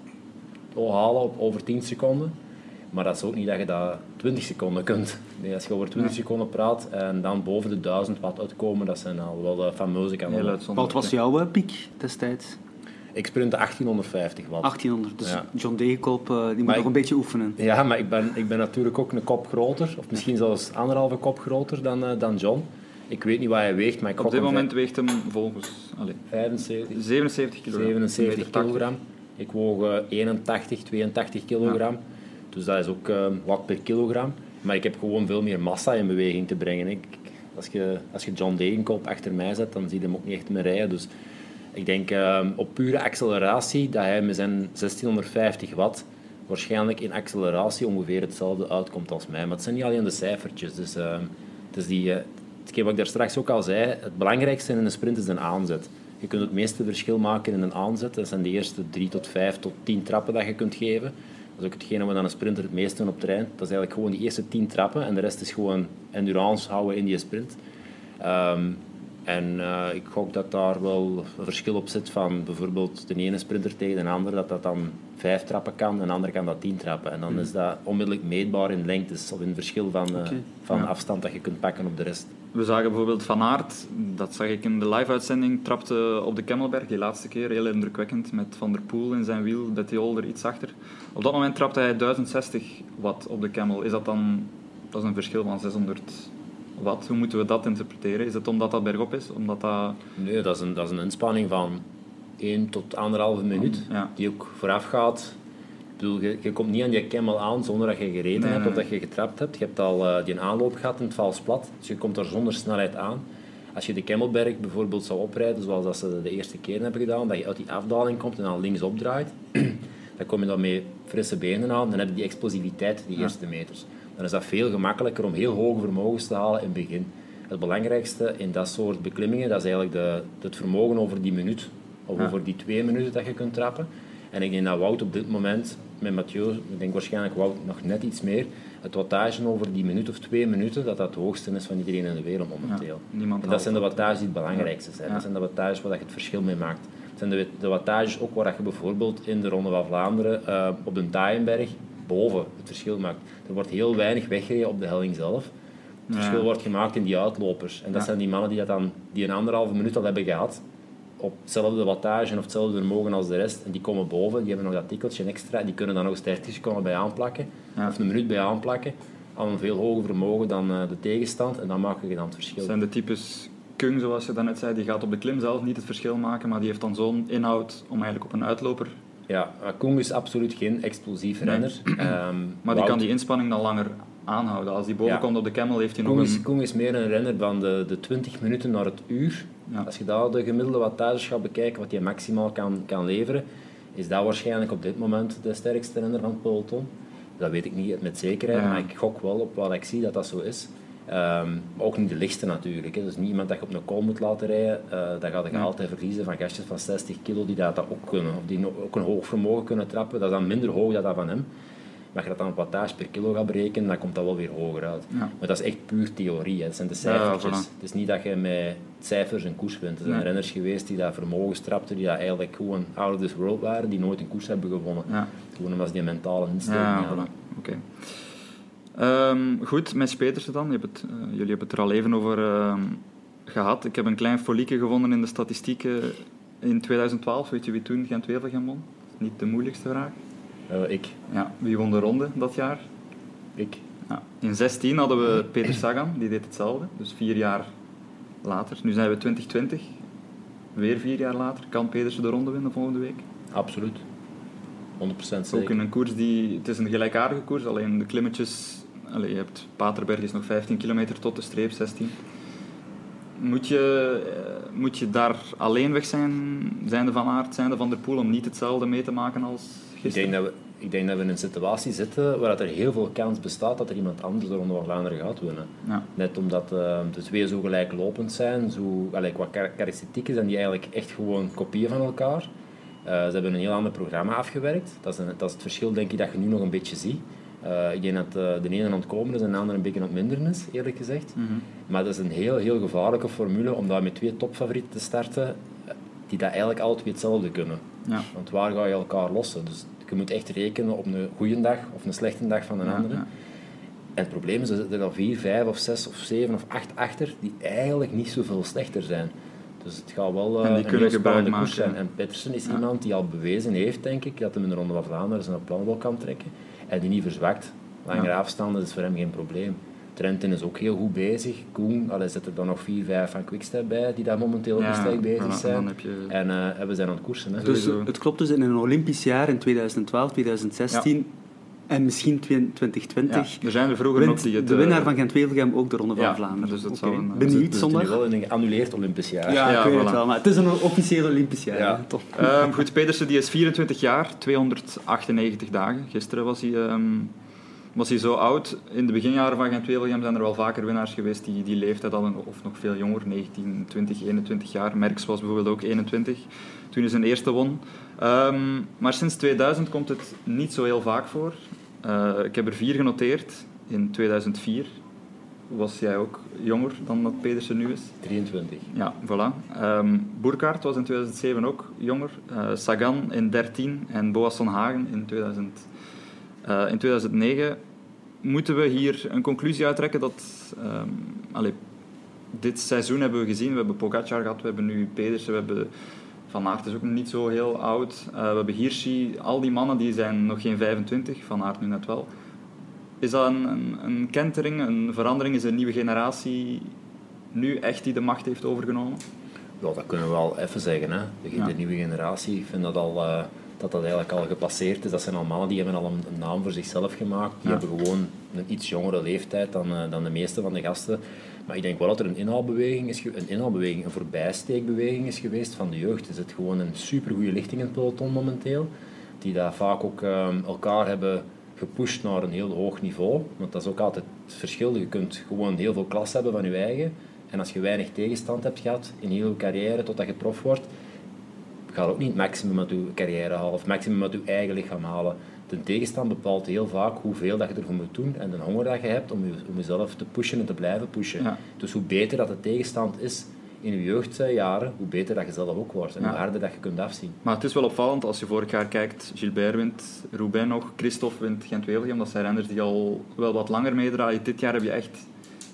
halen op over 10 seconden. Maar dat is ook niet dat je dat 20 seconden kunt. Nee, als je over 20 seconden praat en dan boven de 1000 watt uitkomen, dat zijn al wel uh, fameuze kanonnen. Wat was jouw uh, piek destijds? Ik sprintte 1850 watt. 1800, dus John Degenkolb uh, die moet nog een beetje oefenen. Ja, maar ik ben, ik ben natuurlijk ook een kop groter, of misschien zelfs anderhalve kop groter dan, dan John. Ik weet niet wat hij weegt, maar ik Op dit moment weegt hem volgens... Allez, 75. 77 kilogram. 77 kilogram. Ik woog 81, eh, 82 kilogram. Dus dat is ook uh, wat per kilogram. Maar ik heb gewoon veel meer massa in beweging te brengen. Ik, als, je, als je John Degenkolb achter mij zet, dan zie je hem ook niet echt meer rijden. Dus ik denk uh, op pure acceleratie dat hij met zijn 1650 watt waarschijnlijk in acceleratie ongeveer hetzelfde uitkomt als mij. Maar het zijn niet alleen de cijfertjes. Dus, uh, dus die, uh, hetgeen wat ik daar straks ook al zei, het belangrijkste in een sprint is een aanzet. Je kunt het meeste verschil maken in een aanzet. Dat zijn de eerste drie tot vijf tot tien trappen dat je kunt geven. Dat is ook hetgene wat aan een sprinter het meeste op terrein. Dat is eigenlijk gewoon die eerste tien trappen en de rest is gewoon endurance houden in die sprint. Ehm, en uh, ik hoop dat daar wel een verschil op zit van bijvoorbeeld de ene sprinter tegen de andere, dat dat dan vijf trappen kan en de andere kan dat tien trappen. En dan hmm. is dat onmiddellijk meetbaar in lengtes of in verschil van, uh, van afstand dat je kunt pakken op de rest. We zagen bijvoorbeeld Van Aert, dat zag ik in de live-uitzending, trapte op de Kemmelberg die laatste keer, heel indrukwekkend, met Van der Poel in zijn wiel, Bettiol er iets achter. Op dat moment trapte hij 1060 watt op de Kemmel. Is dat dan, dat is een verschil van 600 watt. Hoe moeten we dat interpreteren? Is het omdat dat bergop is? Omdat dat... Nee, dat is, een, dat is een inspanning van 1 tot 1,5 minuut, die ook vooraf gaat je, je, komt niet aan je camel aan zonder dat je gereden hebt of dat je getrapt hebt. Je hebt al uh, die aanloop gehad in het vals plat, dus je komt er zonder snelheid aan. Als je de Kemmelberg bijvoorbeeld zou oprijden, zoals dat ze de eerste keer hebben gedaan, dat je uit die afdaling komt en dan links opdraait, dan kom je dan met frisse benen aan, dan heb je die explosiviteit, die eerste meters. Dan is dat veel gemakkelijker om heel hoge vermogens te halen in het begin. Het belangrijkste in dat soort beklimmingen, dat is eigenlijk de, het vermogen over die minuut, of over die twee minuten dat je kunt trappen. En ik denk dat Wout op dit moment met Mathieu, ik denk waarschijnlijk Wout nog net iets meer, het wattage over die minuut of twee minuten, dat dat het hoogste is van iedereen in de wereld momenteel. en dat zijn de wattages die het belangrijkste zijn. Dat zijn de wattages waar je het verschil mee maakt. Dat zijn de, de wattages ook waar je bijvoorbeeld in de Ronde van Vlaanderen uh, op de Taaienberg boven het verschil maakt. Er wordt heel weinig weggereden op de helling zelf. Het verschil wordt gemaakt in die uitlopers. En dat Ja. zijn die mannen die, dat dan, die een anderhalve minuut al hebben gehad. Op hetzelfde wattage of hetzelfde vermogen als de rest. En die komen boven, die hebben nog dat tikkeltje extra. Die kunnen dan nog eens 30 seconden bij aanplakken. Ja. Of een minuut bij aanplakken. Al een veel hoger vermogen dan eh, de tegenstand. En dan maak je dan het verschil. Zijn de types Kung, zoals je daarnet zei, die gaat op de klim zelf niet het verschil maken, maar die heeft dan zo'n inhoud om eigenlijk op een uitloper... Ja, Koen is absoluut geen explosief Nee. renner. Ehm, Maar die Wout- kan die inspanning dan langer aanhouden. Als die boven Ja. komt op de camel, heeft hij nog is, een... Koen is meer een renner van de, de 20 minuten naar het uur. Ja. Als je daar de gemiddelde wattages gaat bekijken, wat hij maximaal kan, kan leveren, is dat waarschijnlijk op dit moment de sterkste renner van het peloton. Dat weet ik niet met zekerheid, Ja. maar ik gok wel op wat ik zie dat dat zo is. Ehm, maar ook niet de lichtste natuurlijk. Hè. Dus niet iemand dat je op een kool moet laten rijden. eh dat gaat je Ja. altijd verliezen van gastjes van 60 kilo die dat, dat ook kunnen. Of die ook een hoog vermogen kunnen trappen. Dat is dan minder hoog dan dat van hem. Maar als je dat dan op wattage per kilo gaat berekenen, dan komt dat wel weer hoger uit. Ja. Maar dat is echt puur theorie. Hè. Dat zijn de Ja, cijfertjes. voilà. Het is niet dat je met cijfers een koers wint. Er zijn renners geweest die dat vermogen strapten, die dat eigenlijk gewoon out of this world waren, die nooit een koers hebben gewonnen. Gewoon omdat ze die mentale instelling Ja, hadden. voilà. Ehm, goed, met Petersen dan. Je hebt het, eh, jullie hebben het er al even over ehm, gehad. Ik heb een klein folieke gevonden in de statistieken in 2012. Weet je wie toen Gent-Wevelgem won? Niet de moeilijkste vraag. Eh, ik. Ja, wie won de ronde dat jaar? Ik. Ja. In 16 hadden we Peter Sagan, die deed hetzelfde. Dus vier jaar later. Nu zijn we 2020. Weer vier jaar later. Kan Petersen de ronde winnen volgende week? Absoluut. 100% Ook zeker. in een koers die... Het is een gelijkaardige koers, alleen de klimmetjes... Allee, je hebt Paterberg is nog 15 kilometer tot de streep, 16. Moet je, eh, moet je daar alleen weg zijn, zijnde Van Aert, zijnde Van der Poel, om niet hetzelfde mee te maken als Ik denk, dat we, ik denk dat we in een situatie zitten waar er heel veel kans bestaat dat er iemand anders de Ronde van Vlaanderen gaat winnen. Ja. Net omdat eh, de twee zo gelijklopend zijn, zo, allee, qua kar- karakteristieken zijn die eigenlijk echt gewoon kopieën van elkaar. Eh, ze hebben een heel ander programma afgewerkt. Dat is, een- dat is het verschil denk ik dat je nu nog een beetje ziet. Eh, ik denk dat eh, de ene aan het komen is en de andere een beetje aan het minderen is, eerlijk gezegd. Mhm. Maar dat is een heel, heel gevaarlijke formule om daar met twee topfavorieten te starten, die dat eigenlijk alle twee hetzelfde kunnen. Ja. Want waar ga je elkaar lossen? Dus je moet echt rekenen op een goede dag of een slechte dag van een Ja, andere. ja. En het probleem is, er zitten er vier, vijf of zes of zeven of acht achter die eigenlijk niet zoveel slechter zijn. Dus het gaat wel eh, En die een gebruik koers maken, zijn. En Petersen is Ja. iemand die al bewezen heeft, denk ik, dat hij in de Ronde van Vlaanderen zijn plan wel kan trekken. En die niet verzwakt. Langere afstanden is voor hem geen probleem. Trentin is ook heel goed bezig. Koen, allee, zit er dan nog vier, vijf van Quickstep bij, die daar momenteel ook Ja, sterk bezig zijn. heb je- En eh, we zijn aan het koersen. Hè. Dus Sowieso. het klopt dus in een Olympisch jaar in 2012, 2016 en misschien 2020. Ja, er zijn er vroeger nog die het... de eh, winnaar van Gent-Wevelgem ook de Ronde van ja, Vlaanderen. dus dat zou een, eh, Benieuwd zitten nu wel in een geannuleerd Olympisch jaar. Ja, Ja, ik weet voilà. het wel, maar het is een officieel Olympisch jaar. Ehm, goed, Pedersen die is 24 jaar, 298 dagen. Gisteren was hij, ehm, was hij zo oud. In de beginjaren van Gent-Wevelgem zijn er wel vaker winnaars geweest die die leeftijd hadden, of nog veel jonger, 19, 20, 21 jaar. Merckx was bijvoorbeeld ook 21 toen hij zijn eerste won. Ehm, maar sinds 2000 komt het niet zo heel vaak voor. Eh, ik heb er vier genoteerd. In 2004 was jij ook jonger dan dat Pedersen nu is. 23. Ja, voilà. Ehm Burkhardt was in 2007 ook jonger. Eh, Sagan in 13 en Boasson Hagen in, 2000, eh, in 2009. Moeten we hier een conclusie uittrekken dat... allee, dit seizoen hebben we gezien. We hebben Pogacar gehad, we hebben nu Pedersen, we hebben... Van Aert is ook nog niet zo heel oud. Eh, we hebben Hirschi. Al die mannen die zijn nog geen 25. Van Aert nu net wel. Is dat een, een, een kentering, een verandering? Is er een nieuwe generatie nu echt die de macht heeft overgenomen? Ja, dat kunnen we wel even zeggen. Hè. De, Ja. de nieuwe generatie, ik vind dat, al, eh, dat dat eigenlijk al gepasseerd is. Dat zijn al mannen die hebben al een, een naam voor zichzelf gemaakt. Die Ja. hebben gewoon een iets jongere leeftijd dan, eh, dan de meeste van de gasten. Maar ik denk wel dat er een inhaalbeweging is, een inhaalbeweging, een voorbijsteekbeweging is geweest van de jeugd. Er zit gewoon een supergoeie lichting in het peloton momenteel. Die daar vaak ook ehm, elkaar hebben gepusht naar een heel hoog niveau. Want dat is ook altijd het verschil. Je kunt gewoon heel veel klas hebben van je eigen. En als je weinig tegenstand hebt gehad in heel je carrière totdat je prof wordt, ga je ook niet het maximum uit je carrière halen of maximum uit je eigen lichaam halen. De tegenstand bepaalt heel vaak hoeveel dat je ervoor moet doen en de honger dat je hebt om, je, om jezelf te pushen en te blijven pushen. Ja. Dus hoe beter dat de tegenstand is in je jeugdjaren, hoe beter dat je zelf ook wordt en Ja. hoe harder dat je kunt afzien. Maar het is wel opvallend als je vorig jaar kijkt. Gilbert wint, Roubaix nog, Christophe wint Gent-Wevelgem. Dat zijn renners die al wel wat langer meedraaien. Dit jaar heb je echt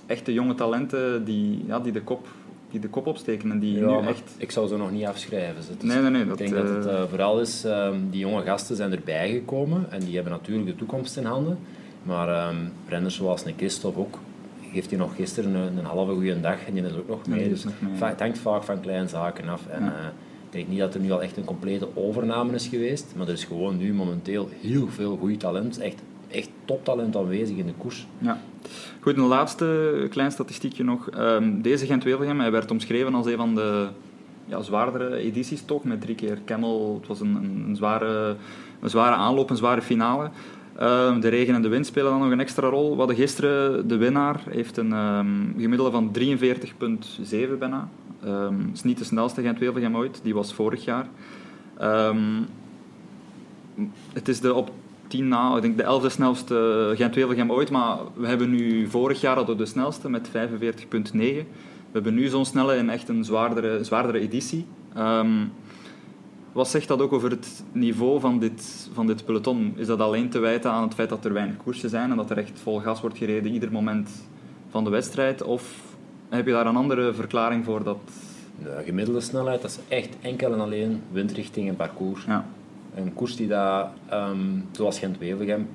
echte jonge talenten die, ja, die, de, kop, die de kop opsteken en die Ja, nu echt... ik zou ze nog niet afschrijven. Dus Nee, nee, nee, Ik denk dat het eh, eh, vooral is, ehm, die jonge gasten zijn erbij gekomen en die hebben natuurlijk de toekomst in handen. Maar renners zoals een Christophe ook, geeft hij nog gisteren een, een halve goede dag en die is ook nog mee. Dus nog mee, ja. va- het hangt vaak van kleine zaken af. En, Ja. eh, ik denk niet dat er nu al echt een complete overname is geweest, maar er is gewoon nu momenteel heel veel goed talent, echt, echt toptalent aanwezig in de koers. Ja. Goed, een laatste klein statistiekje nog. Ehm, deze Gent-Wevelgem, hij werd omschreven als een van de ja, zwaardere edities toch, met drie keer Camel. Het was een, een, zware, een zware aanloop, een zware finale. Ehm, de regen en de wind spelen dan nog een extra rol. We hadden gisteren de winnaar, heeft een ehm, gemiddelde van 43,7 bijna. Het is niet de snelste Gent-Wevelgem ooit, die was vorig jaar. Het is de op 10 na, ik denk de 11e snelste Gent-Wevelgem ooit, maar we hebben nu vorig jaar hadden we de snelste met 45,9. We hebben nu zo'n snelle in echt een zwaardere, zwaardere editie. Ehm, wat zegt dat ook over het niveau van dit, van dit peloton? Is dat alleen te wijten aan het feit dat er weinig koersen zijn en dat er echt vol gas wordt gereden ieder moment van de wedstrijd? Of heb je daar een andere verklaring voor dat... De gemiddelde snelheid, dat is echt enkel en alleen windrichting en parcours. Ja, Een koers die dat, ehm, zoals Gent-Wevelgem,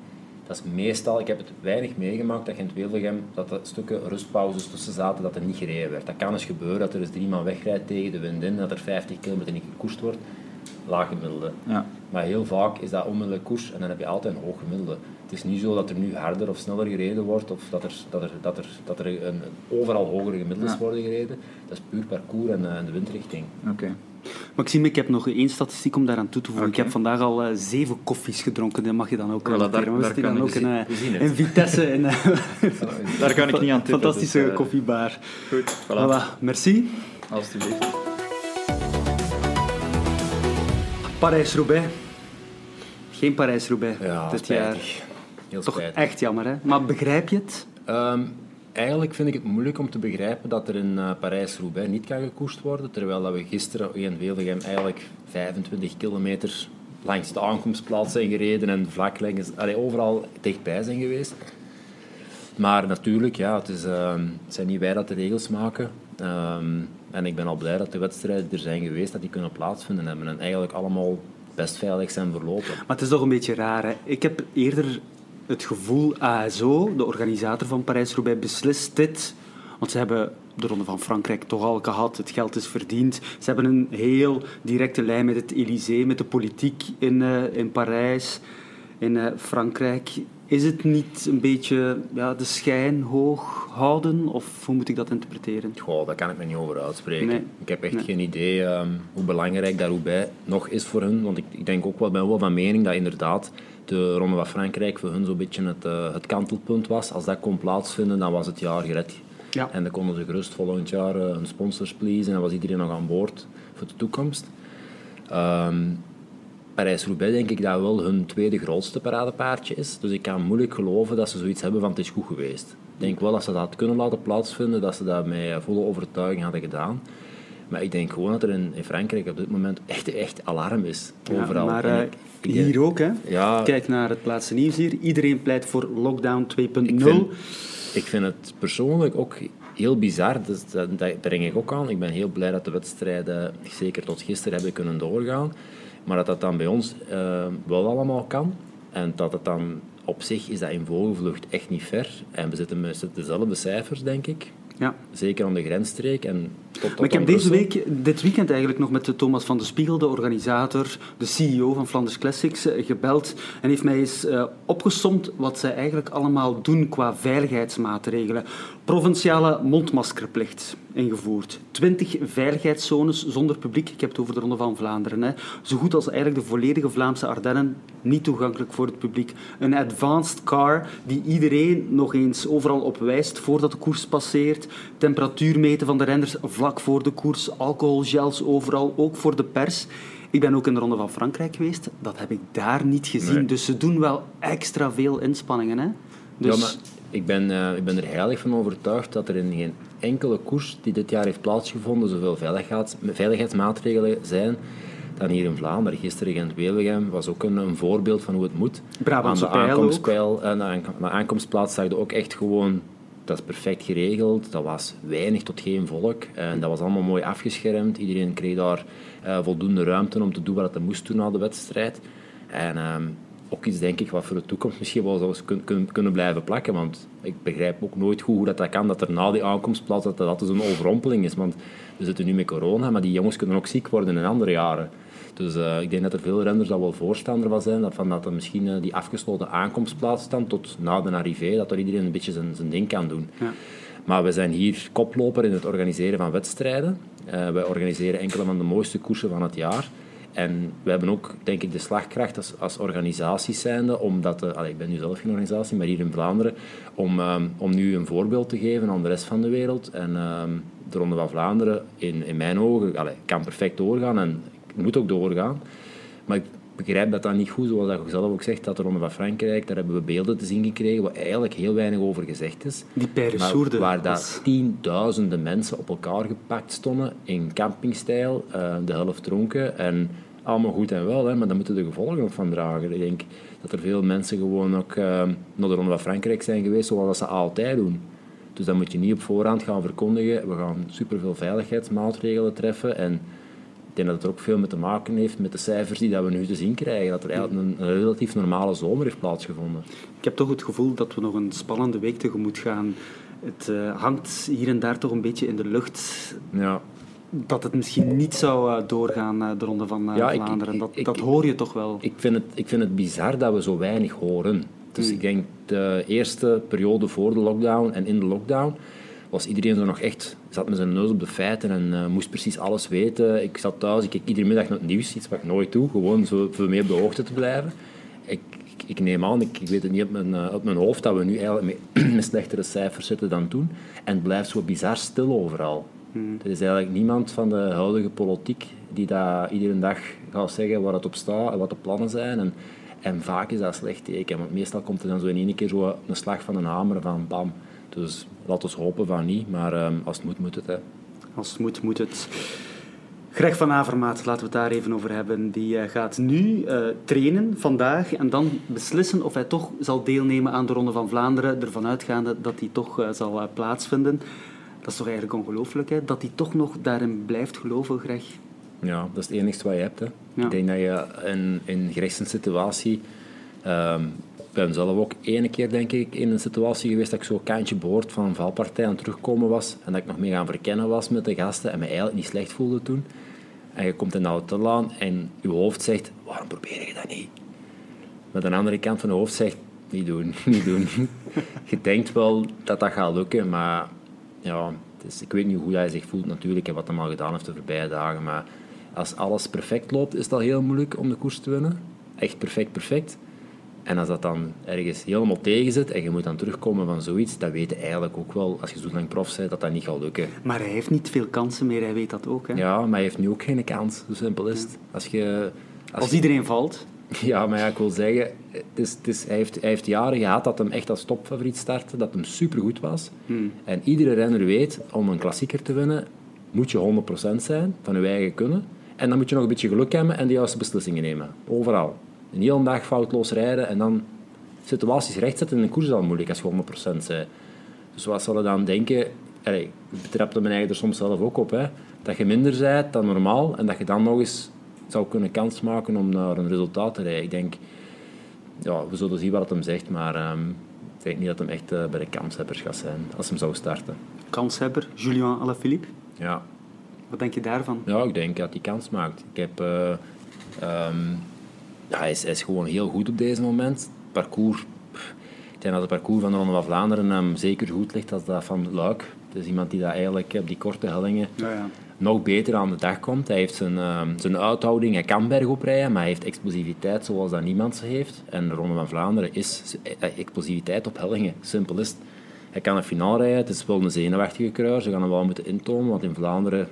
dat is meestal, ik heb het weinig meegemaakt dat Gent-Wevelgem, dat er stukken rustpauzes tussen zaten dat er niet gereden werd. Dat kan eens gebeuren, dat er eens drie man wegrijdt tegen de wind in, dat er 50 kilometer niet gekoerst wordt. Laag gemiddelde. ja. Maar heel vaak is dat onmiddellijk koers en dan heb je altijd een hoog gemiddelde. Het is niet zo dat er nu harder of sneller gereden wordt of dat er, dat er, dat er, dat er een, overal hogere gemiddeldes Ja. worden gereden. Dat is puur parcours en, eh, de windrichting. oké. Maxime, ik heb nog één statistiek om daaraan toe te voegen. Ik heb vandaag al eh, zeven koffies gedronken. Dat mag je dan ook Voilà, wel daar- noteren. We daar kan dan ook in, eh, zien Vitesse. Eh, Daar kan ik niet aan tippen. fantastische dus, eh, koffiebar. Goed, voilà. Voilà, merci. Alsjeblieft. Parijs-Roubaix. Geen Parijs-Roubaix Ja, dit jaar. Heel Toch echt jammer, hè? Maar begrijp je het? Ehm, eigenlijk vind ik het moeilijk om te begrijpen dat er in eh, Parijs-Roubaix niet kan gekoerst worden, terwijl dat we gisteren in Wevelgem eigenlijk 25 kilometer langs de aankomstplaats zijn gereden en vlak langs, overal dichtbij zijn geweest. Maar natuurlijk, ja, het, is, ehm, het zijn niet wij dat de regels maken. Ehm, en ik ben al blij dat de wedstrijden er zijn geweest, dat die kunnen plaatsvinden hebben en eigenlijk allemaal best veilig zijn verlopen. Maar het is toch een beetje raar? Ik heb eerder het gevoel, ASO, de organisator van Parijs-Roubaix, beslist dit. Want ze hebben de Ronde van Frankrijk toch al gehad, het geld is verdiend. Ze hebben een heel directe lijn met het Élysée, met de politiek in, eh, in Parijs, in eh, Frankrijk. Is het niet een beetje ja, de schijn hoog houden, of hoe moet ik dat interpreteren? Goh, daar kan ik me niet over uitspreken. Nee. Ik heb echt Nee. geen idee ehm, hoe belangrijk dat Roubaix nog is voor hun. Want ik, ik denk ook wel, ben wel van mening dat inderdaad de Ronde van Frankrijk voor hun zo'n beetje het, eh, het kantelpunt was. Als dat kon plaatsvinden, dan was het jaar gered. Ja. En dan konden ze gerust volgend jaar eh, een sponsors pleasen en dan was iedereen nog aan boord voor de toekomst. Ehm, Parijs-Roubaix denk ik dat wel hun tweede grootste paradepaardje is. Dus ik kan moeilijk geloven dat ze zoiets hebben van het is goed geweest. Ik denk wel dat ze dat had kunnen laten plaatsvinden, dat ze dat met volle overtuiging hadden gedaan. Maar ik denk gewoon dat er in, in Frankrijk op dit moment echt, echt alarm is. Ja, Overal. maar eh, ik- ik denk- hier ook, hè? Ja, Kijk naar het laatste nieuws hier. Iedereen pleit voor lockdown 2.0. Ik vind, ik vind het persoonlijk ook heel bizar. Dus dat, dat breng ik ook aan. Ik ben heel blij dat de wedstrijden, zeker tot gisteren, hebben kunnen doorgaan. Maar dat dat dan bij ons eh, wel allemaal kan. En dat het dan op zich is dat in vogelvlucht echt niet ver. En we zitten met dezelfde cijfers, denk ik. Ja. Zeker aan de grensstreek. En tot, tot Maar ik heb deze week, dit weekend eigenlijk nog met Thomas van de Spiegel, de organisator, de CEO van Flanders Classics, eh, gebeld en heeft mij eens eh, opgesomd wat zij eigenlijk allemaal doen qua veiligheidsmaatregelen. Provinciale mondmaskerplicht ingevoerd. 20 veiligheidszones zonder publiek. Ik heb het over de Ronde van Vlaanderen. Hè. Zo goed als eigenlijk de volledige Vlaamse Ardennen niet toegankelijk voor het publiek. Een advanced car die iedereen nog eens overal op wijst voordat de koers passeert. Temperatuur meten van de renners vlak voor de koers. Alcoholgels overal, ook voor de pers. Ik ben ook in de Ronde van Frankrijk geweest. Dat heb ik daar niet gezien. Nee. Dus ze doen wel extra veel inspanningen. Hè? Dus, Ja, maar ik ben, eh, ik ben er heilig van overtuigd dat er in geen enkele koers die dit jaar heeft plaatsgevonden zoveel veiligheids, veiligheidsmaatregelen zijn dan hier in Vlaanderen. Gisteren Gent-Wevelgem was ook een, een voorbeeld van hoe het moet. Brabantse aan de de aankomstplaats zag je ook echt gewoon dat is perfect geregeld. Dat was weinig tot geen volk. En dat was allemaal mooi afgeschermd. Iedereen kreeg daar uh, voldoende ruimte om te doen wat hij moest doen na de wedstrijd. En ehm, ook iets, denk ik, wat voor de toekomst misschien wel zou kunnen, kunnen blijven plakken. Want ik begrijp ook nooit goed hoe dat, dat kan, dat er na die aankomstplaats dat dat zo'n overrompeling is. Want we zitten nu met corona, maar die jongens kunnen ook ziek worden in andere jaren. Dus uh, ik denk dat er veel renners dat wel voorstander van zijn, dat, van dat er misschien uh, die afgesloten aankomstplaats dan tot na de arrivée, dat er iedereen een beetje zijn, zijn ding kan doen. Ja. Maar we zijn hier koploper in het organiseren van wedstrijden. Uh, wij organiseren enkele van de mooiste koersen van het jaar. En we hebben ook, denk ik, de slagkracht als, als organisaties zijnde, omdat, ik ben nu zelf geen organisatie, maar hier in Vlaanderen, om, um, om nu een voorbeeld te geven aan de rest van de wereld. En um, de Ronde van Vlaanderen, in, in mijn ogen, kan perfect doorgaan en moet ook doorgaan. Maar ik begrijp dat dat niet goed, zoals dat je zelf ook zegt, dat de Ronde van Frankrijk, daar hebben we beelden te zien gekregen waar eigenlijk heel weinig over gezegd is. Die Waar daar tienduizenden mensen op elkaar gepakt stonden, in campingstijl, uh, de helft dronken en allemaal goed en wel, hè, maar daar moeten de gevolgen ook van dragen. Ik denk dat er veel mensen gewoon ook uh, naar de Ronde van Frankrijk zijn geweest, zoals ze altijd doen. Dus dan moet je niet op voorhand gaan verkondigen, we gaan superveel veiligheidsmaatregelen treffen en denk dat het er ook veel mee te maken heeft met de cijfers die dat we nu te zien krijgen. Dat er eigenlijk een, relatief normale zomer heeft plaatsgevonden. Ik heb toch het gevoel dat we nog een spannende week tegemoet gaan. Het uh, hangt hier en daar toch een beetje in de lucht. Ja. Dat het misschien niet zou uh, doorgaan, uh, de Ronde van ja, Vlaanderen. Ik, dat, ik, dat hoor je toch wel. Ik vind, het, ik vind het bizar dat we zo weinig horen. Dus hmm. ik denk de eerste periode voor de lockdown en in de lockdown was iedereen zo nog echt, zat met zijn neus op de feiten en uh, moest precies alles weten. Ik zat thuis, ik keek iedere middag naar het nieuws, iets wat ik nooit doe, gewoon zo veel meer op de hoogte te blijven. Ik, ik, neem aan, ik, ik, weet het niet op mijn, uh, op mijn hoofd, dat we nu eigenlijk met, met, slechtere cijfers zitten dan toen. En het blijft zo bizar stil overal. Hmm. Er is eigenlijk niemand van de huidige politiek die daar iedere dag gaat zeggen waar het op staat en wat de plannen zijn. En, en vaak is dat slecht teken, want meestal komt er dan zo in één keer zo een slag van een hamer van bam. Dus laten we hopen van niet, maar um, als het moet, moet het. Hè. Als het moet, moet het. Greg van Avermaat, laten we het daar even over hebben. Die uh, gaat nu uh, trainen vandaag en dan beslissen of hij toch zal deelnemen aan de Ronde van Vlaanderen, ervan uitgaande dat hij toch uh, zal plaatsvinden. Dat is toch eigenlijk ongelooflijk, hè? dat hij toch nog daarin blijft geloven, Greg? Ja, dat is het enigste wat je hebt. Hè. Ja. Ik denk dat je in, in Greg's situatie um, ben zelf ook ene keer, denk ik, in een situatie geweest dat ik zo kantje boord van een valpartij aan terugkomen was en dat ik nog mee gaan verkennen was met de gasten en me eigenlijk niet slecht voelde toen. En je komt in de auto aan en je hoofd zegt, waarom probeer je dat niet? Met een andere kant van je hoofd zegt, niet doen, niet doen. je denkt wel dat dat gaat lukken, maar ja, dus ik weet niet hoe hij zich voelt natuurlijk en wat hij al gedaan heeft de voorbije dagen, maar als alles perfect loopt, is al heel moeilijk om de koers te winnen. Echt perfect, perfect. En als dat dan ergens helemaal tegen zit en je moet dan terugkomen van zoiets, dan weet je eigenlijk ook wel, als je zo lang prof bent, dat dat niet gaat lukken. Maar hij heeft niet veel kansen meer, hij weet dat ook. Hè? Ja, maar hij heeft nu ook geen kans, zo simpel is het. Als, je, als, iedereen valt. Ja, maar ja, ik wil zeggen, het is, het is, hij, heeft, hij heeft jaren gehad dat hem echt als topfavoriet startte, dat hem supergoed was. Hmm. En iedere renner weet, om een klassieker te winnen, moet je 100% zijn van je eigen kunnen. En dan moet je nog een beetje geluk hebben en de juiste beslissingen nemen. Overal een hele dag foutloos rijden en dan situaties rechtzetten in een koers is al moeilijk als je 100% bent. Dus wat zullen dan denken, allee, ik betrapte mijn eigen er soms zelf ook op, hè, dat je minder bent dan normaal en dat je dan nog eens zou kunnen kans maken om naar een resultaat te rijden. Ik denk, ja, we zullen zien wat het hem zegt, maar um, ik denk niet dat hem echt uh, bij de kanshebbers gaat zijn als hem zou starten. Kanshebber, Julien Alaphilippe? Ja. Wat denk je daarvan? Ja, ik denk dat hij kans maakt. Ik heb... Uh, um, ja, hij, is, is gewoon heel goed op deze moment. Het parcours, ik denk dat het parcours van de Ronde van Vlaanderen hem zeker goed ligt als dat van Luik. Het is iemand die dat eigenlijk op die korte hellingen ja, ja. nog beter aan de dag komt. Hij heeft zijn, uh, zijn uithouding, hij kan bergop rijden, maar hij heeft explosiviteit zoals dat niemand ze heeft. En de Ronde van Vlaanderen is eh, explosiviteit op hellingen, simpel is het. Hij kan een finale rijden, het is wel een zenuwachtige kruis, ze gaan hem wel moeten intomen, want in Vlaanderen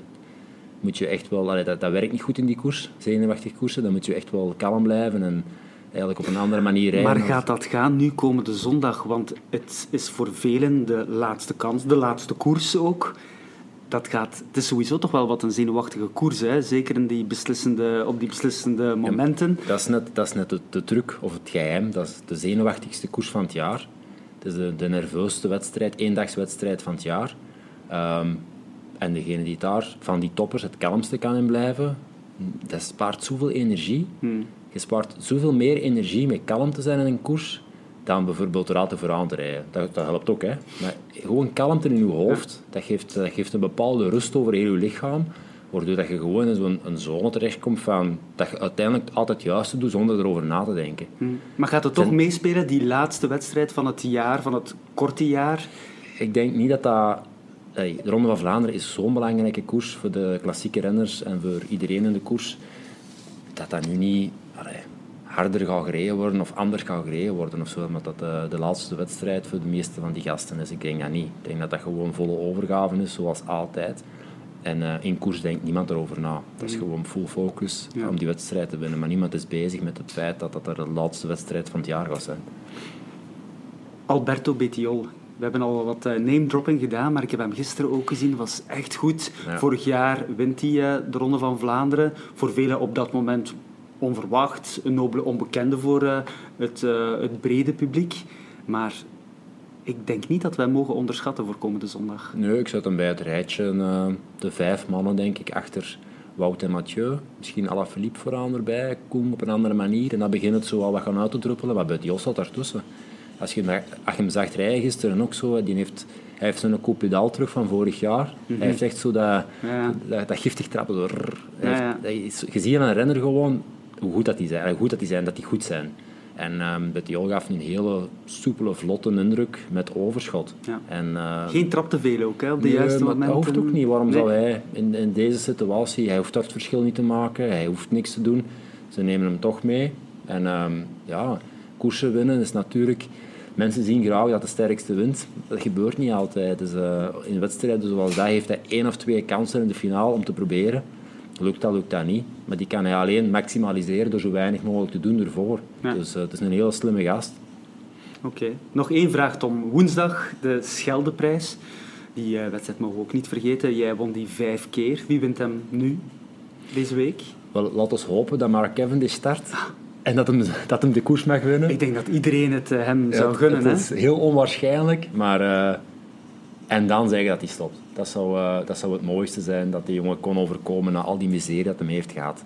moet je echt wel... Allee, dat, dat werkt niet goed in die koers, zenuwachtig koersen. Dan moet je echt wel kalm blijven en eigenlijk op een andere manier rijden. Maar gaat dat gaan nu komende zondag? Want het is voor velen de laatste kans, de laatste koers ook. Dat gaat, het is sowieso toch wel wat een zenuwachtige koers, hè? zeker in die beslissende, op die beslissende momenten. dat is net, dat is net de, de truc of het geheim. Dat is de zenuwachtigste koers van het jaar. Het is de, de nerveusste wedstrijd, eendagswedstrijd van het jaar. Ehm, en degene die daar van die toppers het kalmste kan in blijven, dat spaart zoveel energie. Hmm. Je spaart zoveel meer energie met kalm te zijn in een koers dan bijvoorbeeld vooraan te rijden. Dat, dat helpt ook, hè. Maar gewoon kalmte in je hoofd, dat, geeft, dat geeft een bepaalde rust over heel je lichaam, waardoor dat je gewoon in zo'n een zone terechtkomt van dat je uiteindelijk altijd het juiste doet zonder erover na te denken. Hmm. Maar gaat het toch Ten- meespelen, die laatste wedstrijd van het jaar, van het korte jaar? Ik denk niet dat dat... De Ronde van Vlaanderen is zo'n belangrijke koers voor de klassieke renners en voor iedereen in de koers, dat dat nu niet allee, harder gaat gereden worden of anders gaat gereden worden of zo, maar dat de, de laatste wedstrijd voor de meeste van die gasten is. Ik denk dat niet. Ik denk dat dat gewoon volle overgave is, zoals altijd. En eh, in koers denkt niemand erover na. Dat is gewoon full focus Ja. om die wedstrijd te winnen. Maar niemand is bezig met het feit dat dat er de laatste wedstrijd van het jaar gaat zijn. Alberto Bettiol. We hebben al wat eh, name-dropping gedaan, maar ik heb hem gisteren ook gezien. was echt goed. Ja. Vorig jaar wint hij eh, de Ronde van Vlaanderen. Voor velen op dat moment onverwacht. Een nobele onbekende voor eh, het, het brede publiek. Maar ik denk niet dat wij mogen onderschatten voor komende zondag. Nee, ik zet hem bij het rijtje. de vijf mannen, denk ik, achter Wout en Mathieu. Misschien Alaphilippe vooraan erbij, Koen op een andere manier. En dan begint het zo al wat gaan uit te druppelen, maar bij Jos zat daartussen. Als je, hem- als je hem zag rijden gisteren ook zo, die heeft, hij heeft zo'n pedaal terug van vorig jaar. Hij heeft echt zo dat, Ja. dat, dat giftig trappen. Zo, Ja, heeft- is- je ziet aan een renner gewoon hoe goed dat die zijn, hoe goed dat die zijn, dat die goed zijn. En ehm Bettiol gaf een hele soepele, vlotte indruk met overschot. Ja. En, eh, Geen trap te veel ook, hè, op de Nee, juiste momenten. Dat hoeft ook niet. Waarom Nee. zou hij in, in deze situatie, hij hoeft dat het verschil niet te maken, hij hoeft niks te doen. Ze nemen hem toch mee. En ehm, ja, koersen winnen is natuurlijk... Mensen zien graag dat de sterkste wint. Dat gebeurt niet altijd. Dus, eh, in wedstrijden zoals dat heeft hij één of twee kansen in de finale om te proberen. Lukt dat, lukt dat niet. Maar die kan hij alleen maximaliseren door zo weinig mogelijk te doen ervoor. Ja. Dus eh, het is een hele slimme gast. Oké. Nog één vraag, Tom. Woensdag de Scheldeprijs. Die eh, wedstrijd mogen we ook niet vergeten. Jij won die vijf keer. Wie wint hem nu, deze week? Wel, laat ons hopen dat Mark Cavendish start. En dat hem, dat hem de koers mag winnen. Ik denk dat iedereen het eh, hem zou gunnen. Het hè? is heel onwaarschijnlijk, maar... eh, en dan zeggen dat hij stopt. Dat zou, eh, dat zou het mooiste zijn, dat die jongen kon overkomen na al die miserie dat hem heeft gehad.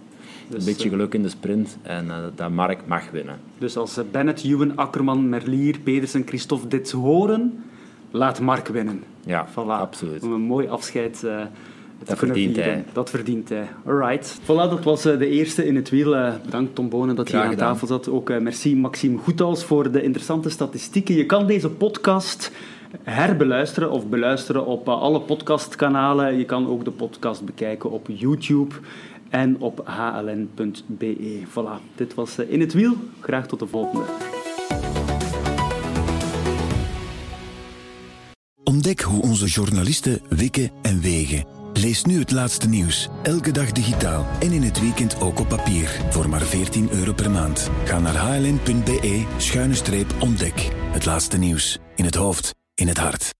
Dus, een beetje eh, geluk in de sprint en dat Mark mag winnen. Dus als Bennett, Ewan, Akkerman, Merlier, Pedersen, Christophe dit horen, laat Mark winnen. Ja, Voilà. absoluut. Om een mooi afscheid Dat verdient vieren. hij. Dat verdient hij. Alright. Voilà, dat was eh, de eerste in het wiel. Eh, bedankt Tom Bonen dat je Graag aan tafel zat. Ook eh, merci Maxime Goethals voor de interessante statistieken. Je kan deze podcast herbeluisteren of beluisteren op alle podcastkanalen. Je kan ook de podcast bekijken op YouTube en op hln.be. Voilà, dit was In het Wiel. Graag tot de volgende. Ontdek hoe onze journalisten wikken en wegen. Lees nu het laatste nieuws, elke dag digitaal en in het weekend ook op papier, voor maar 14 euro per maand. Ga naar hln.be-ontdek. Het laatste nieuws, in het hoofd, in het hart.